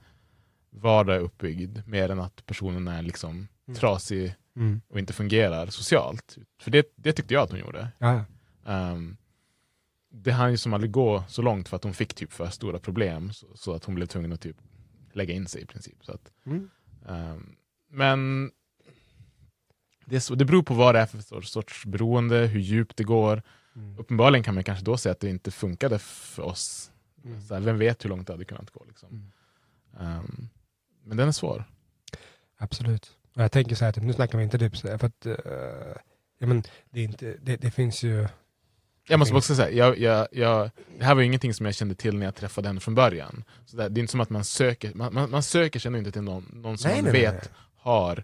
vardag är uppbyggd, mer än att personen är liksom Mm. trasig Mm. och inte fungerar socialt. För det, det tyckte jag att hon gjorde. Ja. Ehm, det hann ju som aldrig gå så långt för att hon fick typ för stora problem så, så att hon blev tvungen att typ lägga in sig i princip. Så att, Mm. ehm, men det, är så, det beror på vad det är för sorts, beroende, hur djupt det går. Mm. Uppenbarligen kan man kanske då säga att det inte funkade för oss. Mm. Så här, vem vet hur långt det hade kunnat gå. Liksom. Mm. Men den är svår. Absolut. Och jag tänker så här, typ, nu snackar vi inte typ för att eh, ja, men det, är inte, det, det finns ju... Jag måste också säga, jag, jag, jag, det här var ju ingenting som jag kände till när jag träffade henne från början. Så det, det är inte som att man söker, man, man, man söker sig inte till någon, någon som Nej, man nej, vet nej. har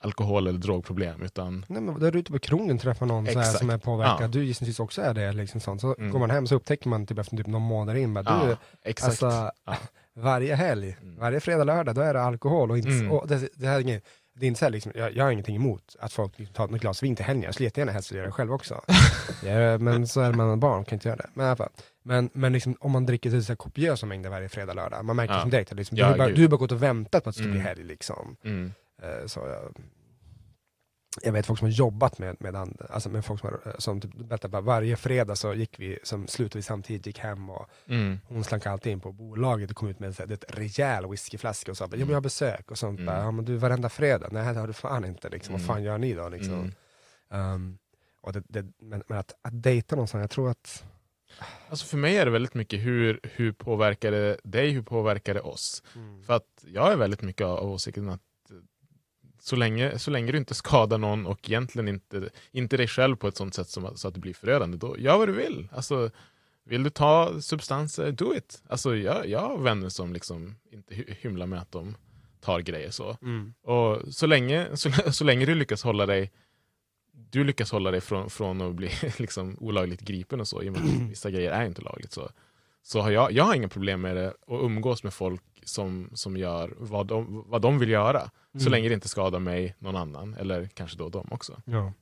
alkohol eller drogproblem. Utan, Nej, men där ute på krogen träffar någon så här, som är påverkad, Ja. du gissningsvis också är det. Liksom sånt. Så Mm. går man hem så upptäcker man typ efter typ någon månad in, bara, Ja, du, exakt. alltså, Ja. Varje helg, Mm. varje fredag, lördag, då är det alkohol. Och inte, Mm. och det, det, här är inget, det är inte så här, liksom, jag, jag har ingenting emot att folk liksom, tar ett glas vin till helgen, jag skulle jättegärna helst göra det själv också. [LAUGHS] ja, men så är med barn, kan inte göra det. Men, i alla fall. men, men liksom, om man dricker så här kopiösa mängder varje fredag, lördag, man märker Ja. som direkt att liksom, Ja, du, har bara, gud. du har bara gått och väntat på att det ska bli Mm. helg. Liksom. mm. Eh, Så jag, jag vet folk som har jobbat med, med, and, alltså med folk som, har, som typ berättar bara varje fredag så gick vi, som slutade vi samtidigt, gick hem och Mm. hon slank alltid in på bolaget och kom ut med ett rejäl whiskyflaska och sa men jag har besök och sånt. Mm. Ja, men du varenda fredag, nej det har du fan inte. Liksom. Mm. Vad fan gör ni då? Liksom. Mm. Um, och det, det, men, men att, att dejta någon sån, jag tror att Alltså för mig är det väldigt mycket hur, hur påverkar det dig, hur påverkar det oss? För att jag är väldigt mycket av åsikten att eh, så länge, så länge du inte skadar någon och egentligen inte, inte dig själv på ett sånt sätt som, så att det blir förödande, då gör vad du vill. Alltså, vill du ta substanser, do it. Alltså, jag, jag har vänner som liksom inte hy- hymlar med att de tar grejer så. Och så länge, [LAUGHS] så, så länge du lyckas hålla dig du lyckas hålla dig från, från att bli [LAUGHS] liksom olagligt gripen och så, i och med att vissa grejer är inte lagligt. Så, så har jag, jag har inga problem med det att umgås med folk som, som gör vad de, vad de vill göra. Så Mm. länge det inte skadar mig, någon annan, eller kanske då dem också. Ja.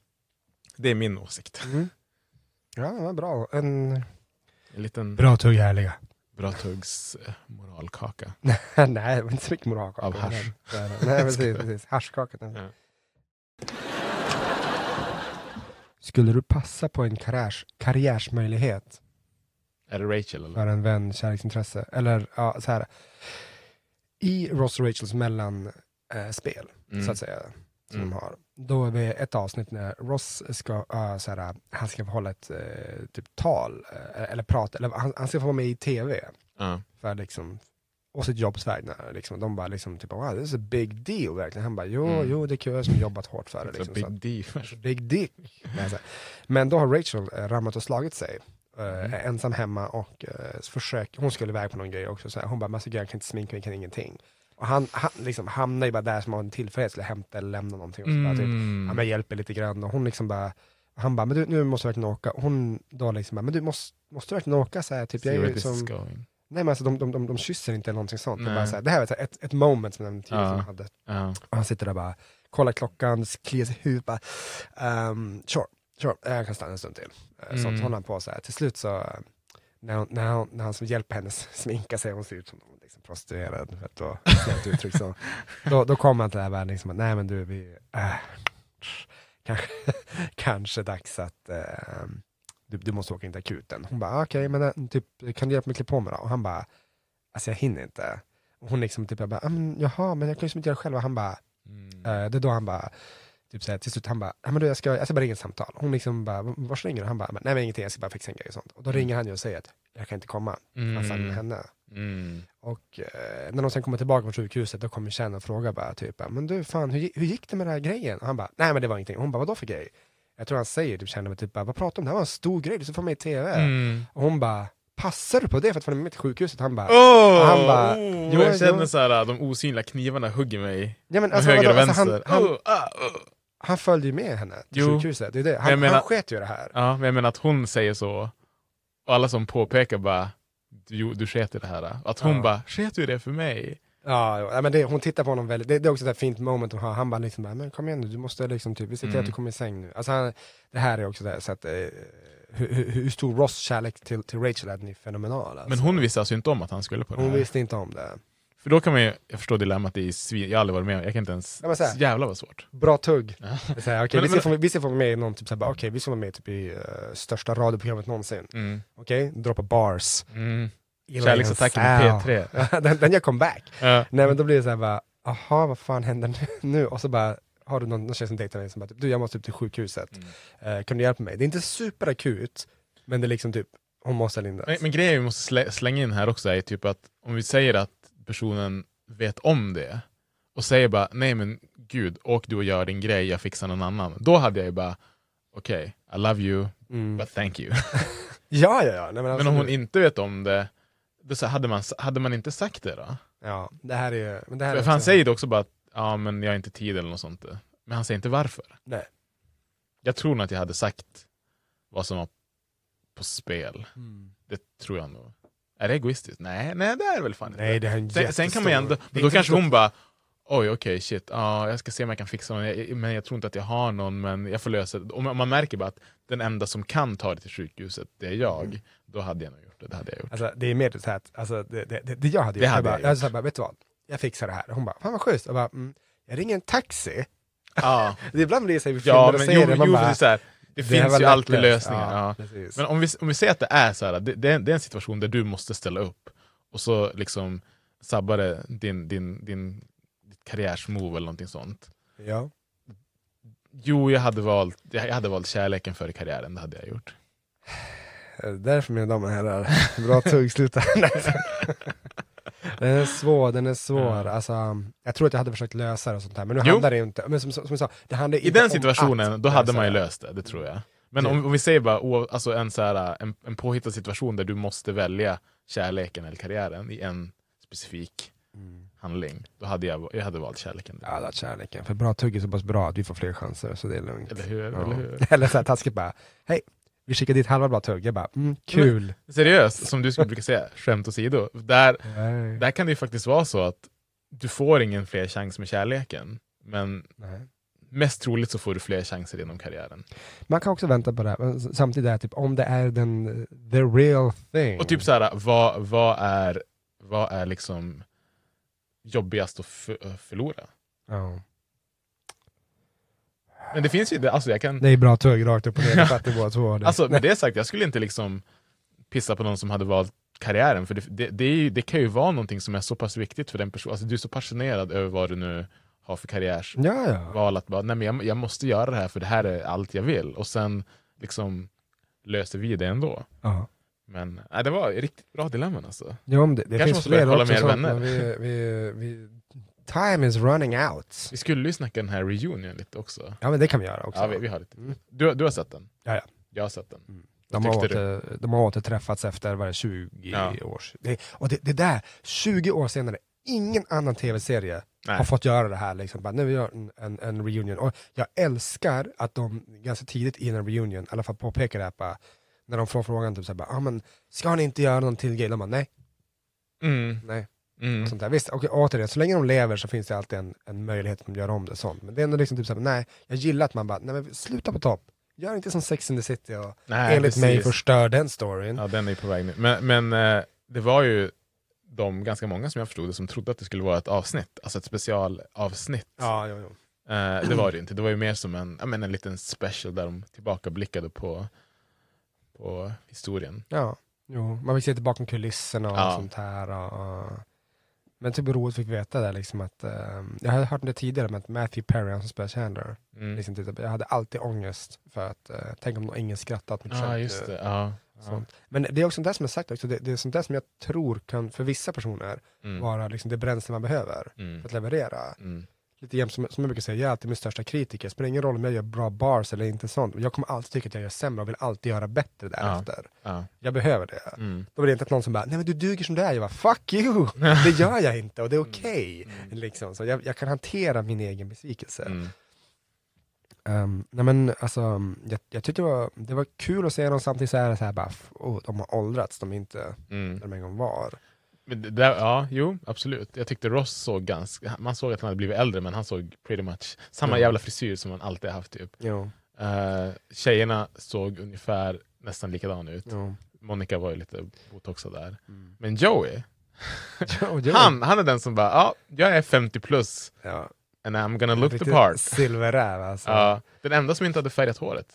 Det är min åsikt. Mm. Ja, bra. En En liten bra tugg härliga. bra tuggs eh, moralkaka. [LAUGHS] Nej, inte så mycket moralkaka. Av hasch. Nej, nej, precis. precis. Haschkaka. Ja. Skulle du passa på en karriärs, karriärsmöjlighet Är det Rachel eller? för en vän, kärleksintresse? Eller ja, så här. I Ross och Rachels mellanspel, spel, Mm. så att säga, som Mm. de har. Då är det ett avsnitt när Ross ska, uh, så här, han ska hålla ett eh, typ tal, eh, eller prata, eller han, han ska få vara med i tv. För liksom, och sitt jobbs vägnar. Liksom. De bara liksom, typ, wow, this is a big deal verkligen. Han bara, jo, Mm. jo, det är kul, jag som jobbat hårt för det. Liksom, big så att- deal. [LAUGHS] Big dick. Men då har Rachel eh, ramlat och slagit sig. Eh, Mm. är ensam hemma och uh, försöker, hon skulle iväg på någon grej också. Så här. Hon bara, alltså, jag kan inte sminka mig, kan ingenting. Och han, han liksom hamnar ju bara där som har en tillfällighet, skulle hämta eller lämna någonting. Och så bara, typ, Mm. ja, men jag hjälper lite grann. Och hon liksom bara, han bara, men du, nu måste du verkligen åka. Och hon då liksom bara, men du måste, måste du verkligen åka? Så här, typ, jag är where ju this is som, going. nej men alltså de, de, de, de kysser inte eller någonting sånt. Det, är bara så här, det här här, ett, ett moment som den tiden Ja. som hade. Och han sitter där bara, kollar klockan, kliar sig i huvudet bara, um, sure, sure, jag kan stanna en stund till. Sånt Mm. håller han på så här. Till slut så, eh, när, hon, när, hon, när han som hjälper henne [LAUGHS] sminka sig, hon ser ut som liksom, prostituerad, för att då, snällt uttryck, så, [LAUGHS] då, då kommer han till det här världen, liksom, att, nej men du, vi, [LAUGHS] äh, kanske, kanske dags att eh, du, du måste åka in till akuten. Hon bara, ah, okej, men eh, typ, kan du hjälpa mig att klä på mig då? Och han bara, alltså jag hinner inte. Och hon liksom typ, jag bara, ah, men, jaha, men jag kan ju liksom inte göra det själv. Och han bara, Mm. Eh, det är då han bara, typ såhär, till slut han bara, "Ja, men du, jag, ska, jag ska bara ringa ett samtal. Hon liksom bara, vars ringer du? Han bara, nej men ingenting, jag ska bara fixa en grej och sånt. Och då ringer han ju och säger att jag kan inte komma, Mm. han med henne. Mm. Och eh, när de sen kommer tillbaka från sjukhuset, då kommer tjejen och frågar bara typ, men du fan, hur, hur gick det med den här grejen? Och han bara, nej men det var ingenting. Hon bara, vadå för grej? Jag tror han säger typ, känner mig typ, vad pratar du om? Det här var en stor grej, du ska få med i tv. Mm. Och hon bara, passar du på det för att få med till sjukhuset? Han bara, Oh, han bara, oh, jo, jag känner jo. så här, de osynliga knivarna hugger mig. Ja, men alltså, höger och vadå? Alltså, vänster. han- han- Oh, ah. Han följde ju med henne till Jo. sjukhuset. Det är det. Han, menar- han sket ju det här. Ja, men jag menar att hon säger så, och alla som påpekar bara du, du sket i det här. Att hon Ja. bara, sket du det för mig? Ja, men det, hon tittar på honom väldigt, det, det är också ett fint moment hon har, han bara liksom, men kom igen nu, du måste liksom typ, vi ser till Mm. att du kommer i säng nu. Alltså han, det här är också det, så att, eh, hur, hur, hur stor Ross kärlek till, till Rachel är, den är fenomenal. Alltså. Men hon visste alltså inte om att han skulle på det hon här. visste inte om det. För då kan man ju, jag förstår dilemmat, det är svin, jag har aldrig varit med jag kan inte ens, Ja, men så här. jävlar vad svårt. Bra tugg. Ja. Det är så här, okej, Men- vi, ska men- få, vi ska få med i någon typ såhär, okej vi ska vara med typ i uh, största radioprogrammet någonsin. Mm. Okej, droppa bars. Mm. Kärleksattacken i Sal. P3. den, den gör comeback. Ja. Nej men då blir det såhär bara, aha vad fan händer nu? Och så bara, har du någon, någon tjej som dejtar dig som bara, du jag måste upp till sjukhuset, Mm. Eh, kan du hjälpa mig? Det är inte superakut, men det är liksom typ, hon måste Linda. Men, men grejen vi måste slä, slänga in här också är typ att om vi säger att personen vet om det och säger bara nej men gud, åk du och gör din grej, jag fixar någon annan. Då hade jag ju bara okej, I love you, Mm. but thank you. [LAUGHS] Ja, ja, ja. Nej, men, men om hon inte vet om det, då så hade, man, hade man inte sagt det då? Ja, det här är... Men det här är För han också- säger det också bara att ja, men jag har inte tid eller något sånt. Men han säger inte varför. Nej. Jag tror nog att jag hade sagt vad som var på spel. Mm. Det tror jag nog. Är det egoistiskt? Nej, nej det är det väl fan Nej, inte. det är en sen, sen kan man ändå, det då kanske hon bara Oj okej shit, ja, jag ska se om jag kan fixa någon, jag, men jag tror inte att jag har någon men jag får lösa det. Om man- märker bara att den enda som kan ta det till sjukhuset, det är jag, Mm. då hade jag nog gjort det. Det hade jag gjort. Alltså, det är mer så här att, alltså, det, det, det, det jag hade Det gjort, hade jag, jag bara, jag, gjort. så här bara, vet du vad? Jag fixar det här. Hon bara, fan vad schysst. Jag bara, mm, jag ringer en taxi. Ja. [LAUGHS] det ibland blir det så här, i filmer Ja, men jo, man jo, bara, det, är så här, det, finns ju alltid lättlöst. lösningar. Ja, Ja. Men om vi, om vi säger att det är så här, det, det, är, det är en situation där du måste ställa upp och så liksom sabbar det din, din, din karriärsmove eller någonting sånt. Ja. Jo, jag hade, valt, jag hade valt kärleken före karriären, det hade jag gjort. [SIGHS] Eh, Därför mina damer och herrar, bra tugg, sluta. [LAUGHS] [LAUGHS] Den är svår, den är svår. Alltså, jag tror att jag hade försökt lösa det och sånt där, men nu Jo. handlar det ju inte, men som, som, jag sa, det handlar I inte den situationen, att då hade man ju löst det, det tror jag. Men om, om vi säger bara o- alltså en, så här, en, en påhittad situation där du måste välja kärleken eller karriären i en specifik handling, då hade jag, jag hade valt kärleken. Ja, det är kärleken. För bra tugg är så pass bra att vi får fler chanser, så det är lugnt. Eller hur? Ja. Eller hur? [LAUGHS] Eller så här taskigt bara, hej, vi skickar dit halva bra tugg. Jag bara, mm, kul. Seriöst, som du skulle brukar säga, [LAUGHS] skämt åsido. Där, Nej. där kan det ju faktiskt vara så att du får ingen fler chans med kärleken, men Nej. mest troligt så får du fler chanser genom karriären. Man kan också vänta på det, här, men samtidigt är typ, om det är den, the real thing. Och typ så här, vad, vad, är, vad är liksom jobbigast att förlora? Ja. Men det finns ju, det- alltså jag kan... Det är bra tugg rakt upp och ner, det fattar båda två. Det. Alltså med det sagt, jag skulle inte liksom pissa på någon som hade valt karriären, för det, det, det, ju, det kan ju vara någonting som är så pass viktigt för den personen. Alltså, du är så passionerad över vad du nu har för karriärsval, Ja, ja. att bara, nej men jag, jag måste göra det här för det här är allt jag vill. Och sen liksom löser vi det ändå. ja. Men nej, det var ett riktigt bra dilemman alltså. Jo, det, det Kanske finns måste fler kolla sånt, vänner. Vi, vi, vi, time is running out. Vi skulle ju snacka den här reunion lite också. Ja, men det kan vi göra också. Ja, vi, vi har lite. Mm. Du, du har sett den? Ja, ja. Jag har sett den. De Vad har, åter, de har återträffats efter vad är det, 20 Ja. års... Det, och det, det där, 20 år senare, ingen annan tv-serie har fått göra det här. Liksom. Bara, nu vi gör en, en, en reunion. Och jag älskar att de ganska tidigt i en reunion, i alla fall påpekar det här, bara, när de får frågan, typ, så här, bara, ah, men, ska ni inte göra någon till grej? De bara, nej. Mm. nej. Mm. Sånt där. Visst, och återigen, så länge de lever så finns det alltid en, en möjlighet att de gör om det. Sånt. Men det är ändå liksom typ såhär, nej, jag gillar att man bara, nej men sluta på topp. Gör inte som Sex and the City och Nej, enligt mig precis. förstör den storyn. Ja, den är på väg nu. Men, men eh, det var ju de ganska många som jag förstod det som trodde att det skulle vara ett avsnitt, alltså ett specialavsnitt. Ja, jo, jo. Eh, det var det inte. Det var ju mer som en, ja, men en liten special där de tillbakablickade på, på historien. Ja, jo. man fick se till bakom kulisserna och Ja. sånt här. Och, och. Men typ roligt fick veta där liksom att, eh, jag hade hört det tidigare med att Matthew Perry, han som spelar Chandler, Mm. liksom, typ, jag hade alltid ångest för att, eh, tänk om ingen skrattar åt mitt skämt just nu. det. Ja, ja. Sånt. Men det är också sånt där som jag sagt också, det, det är sånt där som jag tror kan för vissa personer Mm. vara liksom det bränsle man behöver Mm. för att leverera. Mm. Lite jämt som, som jag brukar säga, jag är alltid min största kritiker, det spelar ingen roll om jag gör bra bars eller inte sånt, jag kommer alltid tycka att jag gör sämre och vill alltid göra bättre därefter. Ja. Jag behöver det. Mm. Då blir det inte att någon som bara, nej men du duger som du är, jag bara, fuck you! [LAUGHS] Det gör jag inte och det är okej. Liksom. Så jag, jag kan hantera min egen besvikelse. Mm. Um, nej men alltså, jag, jag tyckte det var, det var kul att se dem samtidigt så är det så här bara, oh, de har åldrats, de är inte Mm. där de en gång var. Där, ja, jo, absolut. Jag tyckte Ross såg ganska, man såg att han hade blivit äldre men han såg pretty much samma Ja. jävla frisyr som han alltid haft typ. Jo. Uh, tjejerna såg ungefär nästan likadana ut. Jo. Monica var ju lite botoxad där. Mm. Men Joey, [LAUGHS] Jo, Joey. han, han är den som bara, ja, jag är 50 plus Ja. and I'm gonna look the part. Silverräv alltså. Ja, den enda som inte hade färgat håret.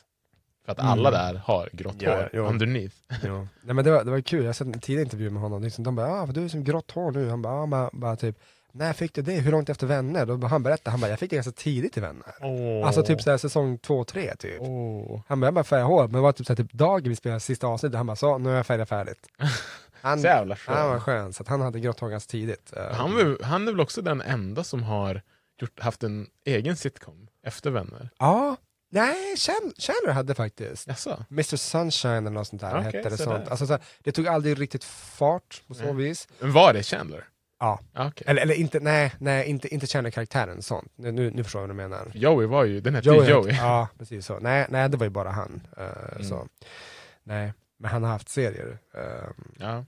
För att alla Mm. där har grått Ja, hår jo. underneath. Jo. Nej, men det, var, det var kul, jag har sett en tidig intervju med honom, liksom, de bara ah, du är som grått hår nu, han bara, ah, bara, bara typ när fick du det? Hur långt efter Vänner? Då, han berättade, han bara, jag fick det ganska tidigt i Vänner. Åh. Alltså typ såhär, säsong två, tre typ. Åh. Han bara, jag bara färgade hår, men det var typ, såhär, typ dagen vi spelade sista avsnittet, han bara, så nu har jag färgat färdigt. Han, [LAUGHS] Så jävla skön. Han var skön, så att han hade grått hår ganska tidigt. Eh, Han, var- han är väl också den enda som har gjort, haft en egen sitcom efter Vänner? Ja, nej, Chan- Chandler hade faktiskt. Jaså? Mr Sunshine eller något sånt där Okej, hette det. så Sånt. där. Alltså, så här, det tog aldrig riktigt fart på så Nej. vis. Men var det Chandler? Ja. Ah, okej. Eller, eller inte, nej, nej inte, inte Chandler-karaktären, sånt. Nu, nu, nu förstår jag vad du menar. Joey var ju, den hette ju Joey. Ja, precis så. Nej, nej, det var ju bara han. eh, Mm. så. Nej, men han har haft serier. Eh, Ja.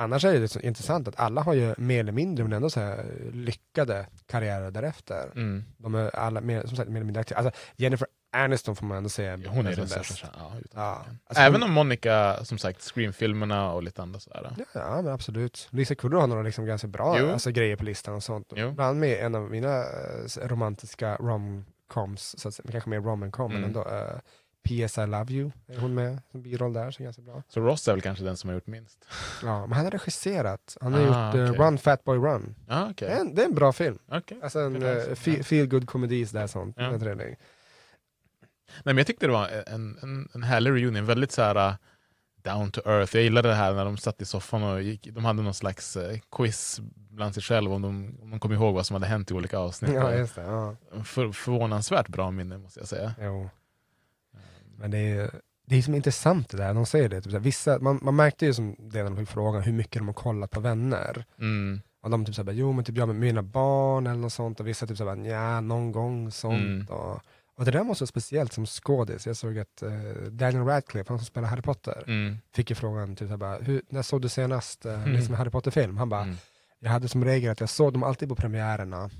Annars är det intressant att alla har ju mer eller mindre, men ändå så här lyckade karriärer därefter. Mm. De är alla mer, som sagt, mer eller mindre aktiva. Alltså, Jennifer Aniston får man ändå säga Ja, hon är den bäst. största. Ja, Ja. Alltså, Även hon- om Monica, som sagt, Scream-filmerna och lite andra sådär. Ja, men absolut. Lisa Kudrow har några liksom ganska bra Jo. alltså, grejer på listan och sånt. Jo. Bland med en av mina eh, romantiska romcoms, så att säga, kanske mer rom and com, men Mm. ändå. Uh, P.S. I Love You, är hon med som biroll där, så ganska bra. Så Ross är väl kanske den som har gjort minst. Ja, men han har regisserat. Han har Ah, gjort eh, okej. Run Fat Boy Run. Ah, okay. Det, är en, det är en bra film. Okej. Alltså en uh, det. feel, feel good komedi sådär sånt. Ja. Trevlig. Nej, men jag tyckte det var en, en, en härlig reunion, väldigt så här uh, down to earth. Jag gillade det här när de satt i soffan och gick, de hade någon slags eh, quiz bland sig själva om de, om de kom ihåg vad som hade hänt i olika avsnitt. Ja, det. Ja. För, förvånansvärt bra minne måste jag säga. Jo. Men det är, det är som intressant det där, de säger det. Typ, så här, vissa, man, man märkte ju som det när de fick frågan hur mycket de har kollat på vänner. Mm. Och de typ såhär, jo men typ jag med mina barn eller något sånt. Och vissa typ såhär, ja någon gång sånt. Mm. Och, och det där måste vara speciellt som skådis. Jag såg att eh, Daniel Radcliffe, han som spelar Harry Potter, Mm. fick ju frågan, typ såhär, bara, hur, när såg du senast uh, Mm. liksom Harry Potter-film? Han bara, Mm. jag hade som regel att jag såg dem alltid på premiärerna.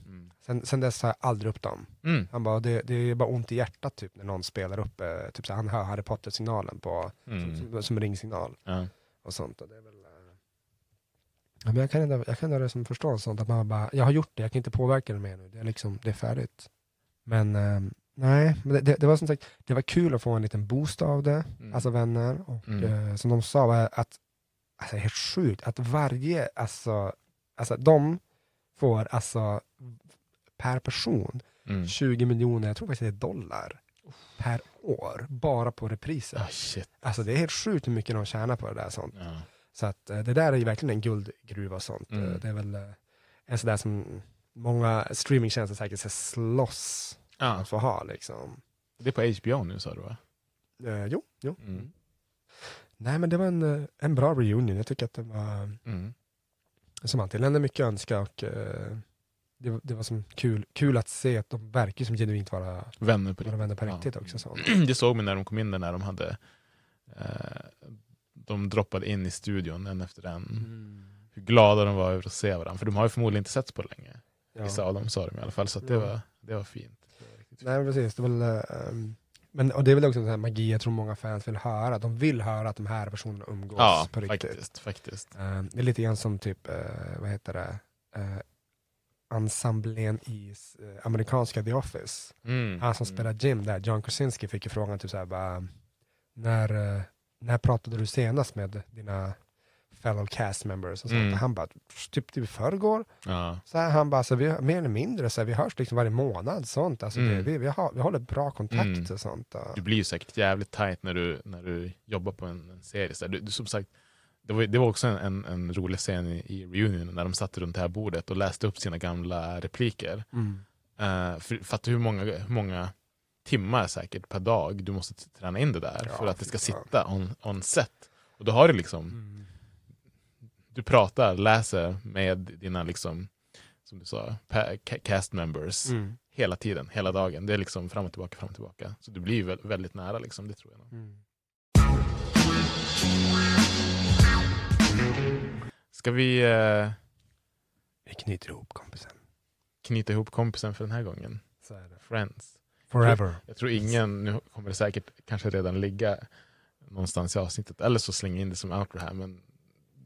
Sen, sen dess har jag aldrig upp dem. Mm. Han bara, det, det är bara ont i hjärtat typ när någon spelar upp, eh, typ så han hör Harry Potter-signalen på, Mm. som, som, som ringsignal Ja. och sånt. Och det är väl, eh, ja, men jag kan ändå, jag kan ändå liksom förstå sånt, att man bara, jag har gjort det, jag kan inte påverka det mer nu, det är liksom, det är färdigt. Men eh, nej, men det, det, det var som sagt, det var kul att få en liten boost av det, Mm. alltså vänner. Och Mm. eh, som de sa var att, alltså helt sjukt, att varje, alltså, alltså de får alltså per person Mm. 20 miljoner, jag tror faktiskt det är dollar, per år, bara på repriser. Ah, shit. Alltså det är helt sjukt hur mycket de tjänar på det där sånt. Ja. Så att eh, det där är ju verkligen en guldgruva och sånt. Mm. Eh, Det är väl eh, en sån där som många streamingtjänster säkert ska slåss Ja. att få ha liksom. Det är på HBO nu sa du va? Eh, jo, jo. Mm. Nej men det var en, en bra reunion, jag tycker att det var Mm. som alltid lämnade mycket att önska och eh, det, var- det var som kul, kul att se att de verkar som genuint vara, Vänner på vara vänner på Ja. riktigt också. Så. [CLEARS THROAT] Det såg man när de kom in där, när de hade eh, de droppade in i studion en efter en. Mm. Hur glada de var över att se varandra. För de har ju förmodligen inte setts på länge. Ja. Vissa av dem sa de i alla fall. Så det, Ja. var, det var fint. Det var. Nej precis, det eh, um, men, och det är väl också en sån här magi jag tror många fans vill höra. De vill höra att de här personerna umgås Ja, på riktigt. faktiskt. faktiskt. Eh, det är lite grann som typ, eh, vad heter det, uh, ensemblen i eh, amerikanska The Office. Mm. Han som Mm. spelar Jim där, John Krasinski, fick ju frågan typ såhär bara, när, eh, när pratade du senast med dina fellow cast members? Och sånt. Mm. Han bara, typ, typ i förrgår. Ja. Så här, han bara, så vi, mer eller mindre, så här, vi hörs liksom varje månad. Sånt. Alltså, Mm. det, vi, vi, har, vi håller bra kontakt Mm. och sånt. och- Du blir ju säkert jävligt tight när du, när du jobbar på en, en serie. Så du, du, som sagt, det, var, det var också en, en, rolig scen i, i reunion när de satt runt det här bordet och läste upp sina gamla repliker. Mm. Uh, för, fattar hur många, många timmar säkert per dag du måste träna in det där Ja, för att det ska sitta on, on set. Och då har du liksom, Mm. du pratar, läser med dina liksom, som du sa, cast members Mm. hela tiden, hela dagen. Det är liksom fram och tillbaka, fram och tillbaka. Så du blir väldigt nära liksom, det tror jag. Mm. Ska vi eh, Vi knyter ihop kompisen. knyta ihop kompisen för den här gången? Så är det. Friends. Forever. Jag tror ingen, nu kommer det säkert kanske redan ligga någonstans i avsnittet, eller så slänger jag in det som outro här, men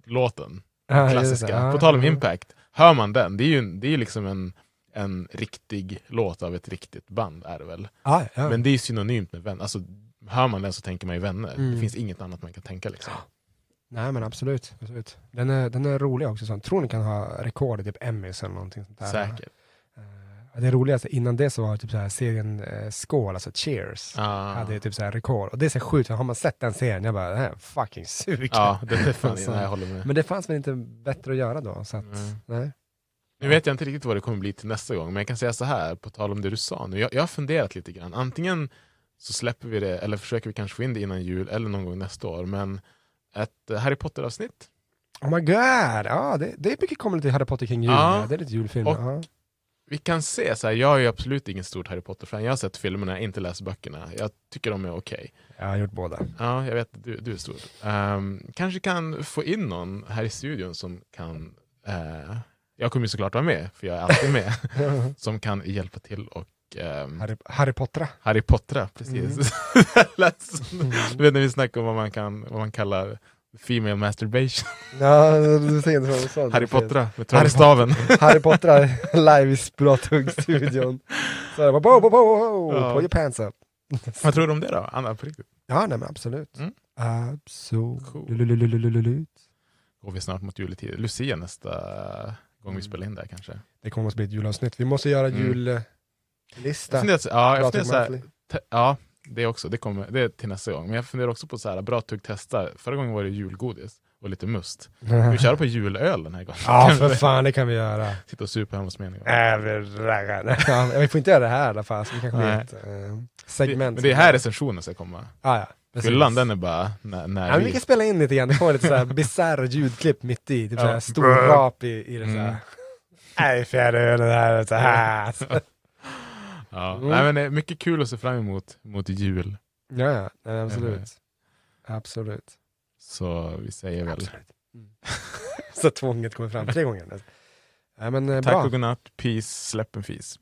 låten, Ja, just det. klassiska, Ja, på tal om ja. impact, hör man den, det är ju, det är ju liksom en, en riktig låt av ett riktigt band är det väl. Ja, ja. Men det är synonymt med vänner, alltså hör man den så tänker man ju vänner. Mm. Det finns inget annat man kan tänka liksom. Nej men absolut. absolut. Den, är, den är rolig också. Så jag tror ni kan ha rekord i typ Emmys eller någonting sånt där. Säkert. Eh, Det roligaste innan det så var typ så här serien eh, Skål, alltså Cheers, Ah. hade typ så här rekord. Och det är så sjukt, för har man sett den serien, jag bara, det här är fucking suger. Ja, det är fan, [LAUGHS] Alltså. jag håller med. Men det fanns väl inte bättre att göra då? Så att, Mm. nej. Nu vet jag inte riktigt vad det kommer bli till nästa gång, men jag kan säga så här på tal om det du sa nu. Jag, jag har funderat lite grann. Antingen så släpper vi det, eller försöker vi kanske få in det innan jul, eller någon gång nästa år. Men ett eh, Harry Potter-avsnitt. Oh my god! Ja, det, det är mycket kommande till Harry Potter kring jul. Ja. Det är lite julfilmer. Och- ja. Vi kan se, så här, jag är absolut ingen stort Harry Potter-fan. Jag har sett filmerna, inte läst böckerna. Jag tycker de är okej. Jag har gjort båda. Ja, jag vet, du, du är stor. Ehm, kanske kan få in någon här i studion som kan, eh, jag kommer ju såklart vara med, för jag är alltid med, [LAUGHS] som kan hjälpa till och ehm, Harry, Harry Potter. Harry Potter, precis. [LAUGHS] Lät som- Du vet när vi snackar om vad man, kan, vad man kallar female masturbation. [LAUGHS] Ja, du ser du sa. Harry Potter med Harry trollstaven. Harry Potter [LAUGHS] live i Språtugg-studion. Så det var bo, bo, bo, Ja. your pants up. Vad tror du om det då, Anna? På riktigt? Ja, nej men absolut. Mm. Absolut. Går vi snart mot juletid? Lucia nästa gång vi Mm. spelar in där kanske? Det kommer att bli ett julavsnitt. Vi måste göra Mm. Jullista. Jag funderar, så- ja, jag funderar så här, te- ja, det också. Det, kommer, det är till nästa gång. Men jag funderar också på så här, bra tugg testa. Förra gången var det julgodis och lite must. Ska vi köra på julöl den här gången? Ja, för vi fan, det kan vi göra. Sitta och supa hemma hos mig. Äh, vi [LAUGHS] vi får inte göra det här i alla fall, så det kanske blir ett eh, Det, segment. men det är här recensionen ska komma. Ah, ja. Fyllan den är bara när, när Ja, vi vi... kan spela in lite grann, det kommer lite såhär bisarra ljudklipp mitt i, typ Ja. såhär stor rap i, i det Mm. såhär. [LAUGHS] Nej, fjärde ölen här, så här. [LAUGHS] Ja. Mm. Nej, men det är mycket kul att se fram emot mot jul. Ja, ja, absolut. Absolut. Så vi säger väl Absolut. [LAUGHS] Så tvånget kommer fram tre gånger. Nej, men eh, tack bra. och godnatt, peace, släpp en fis.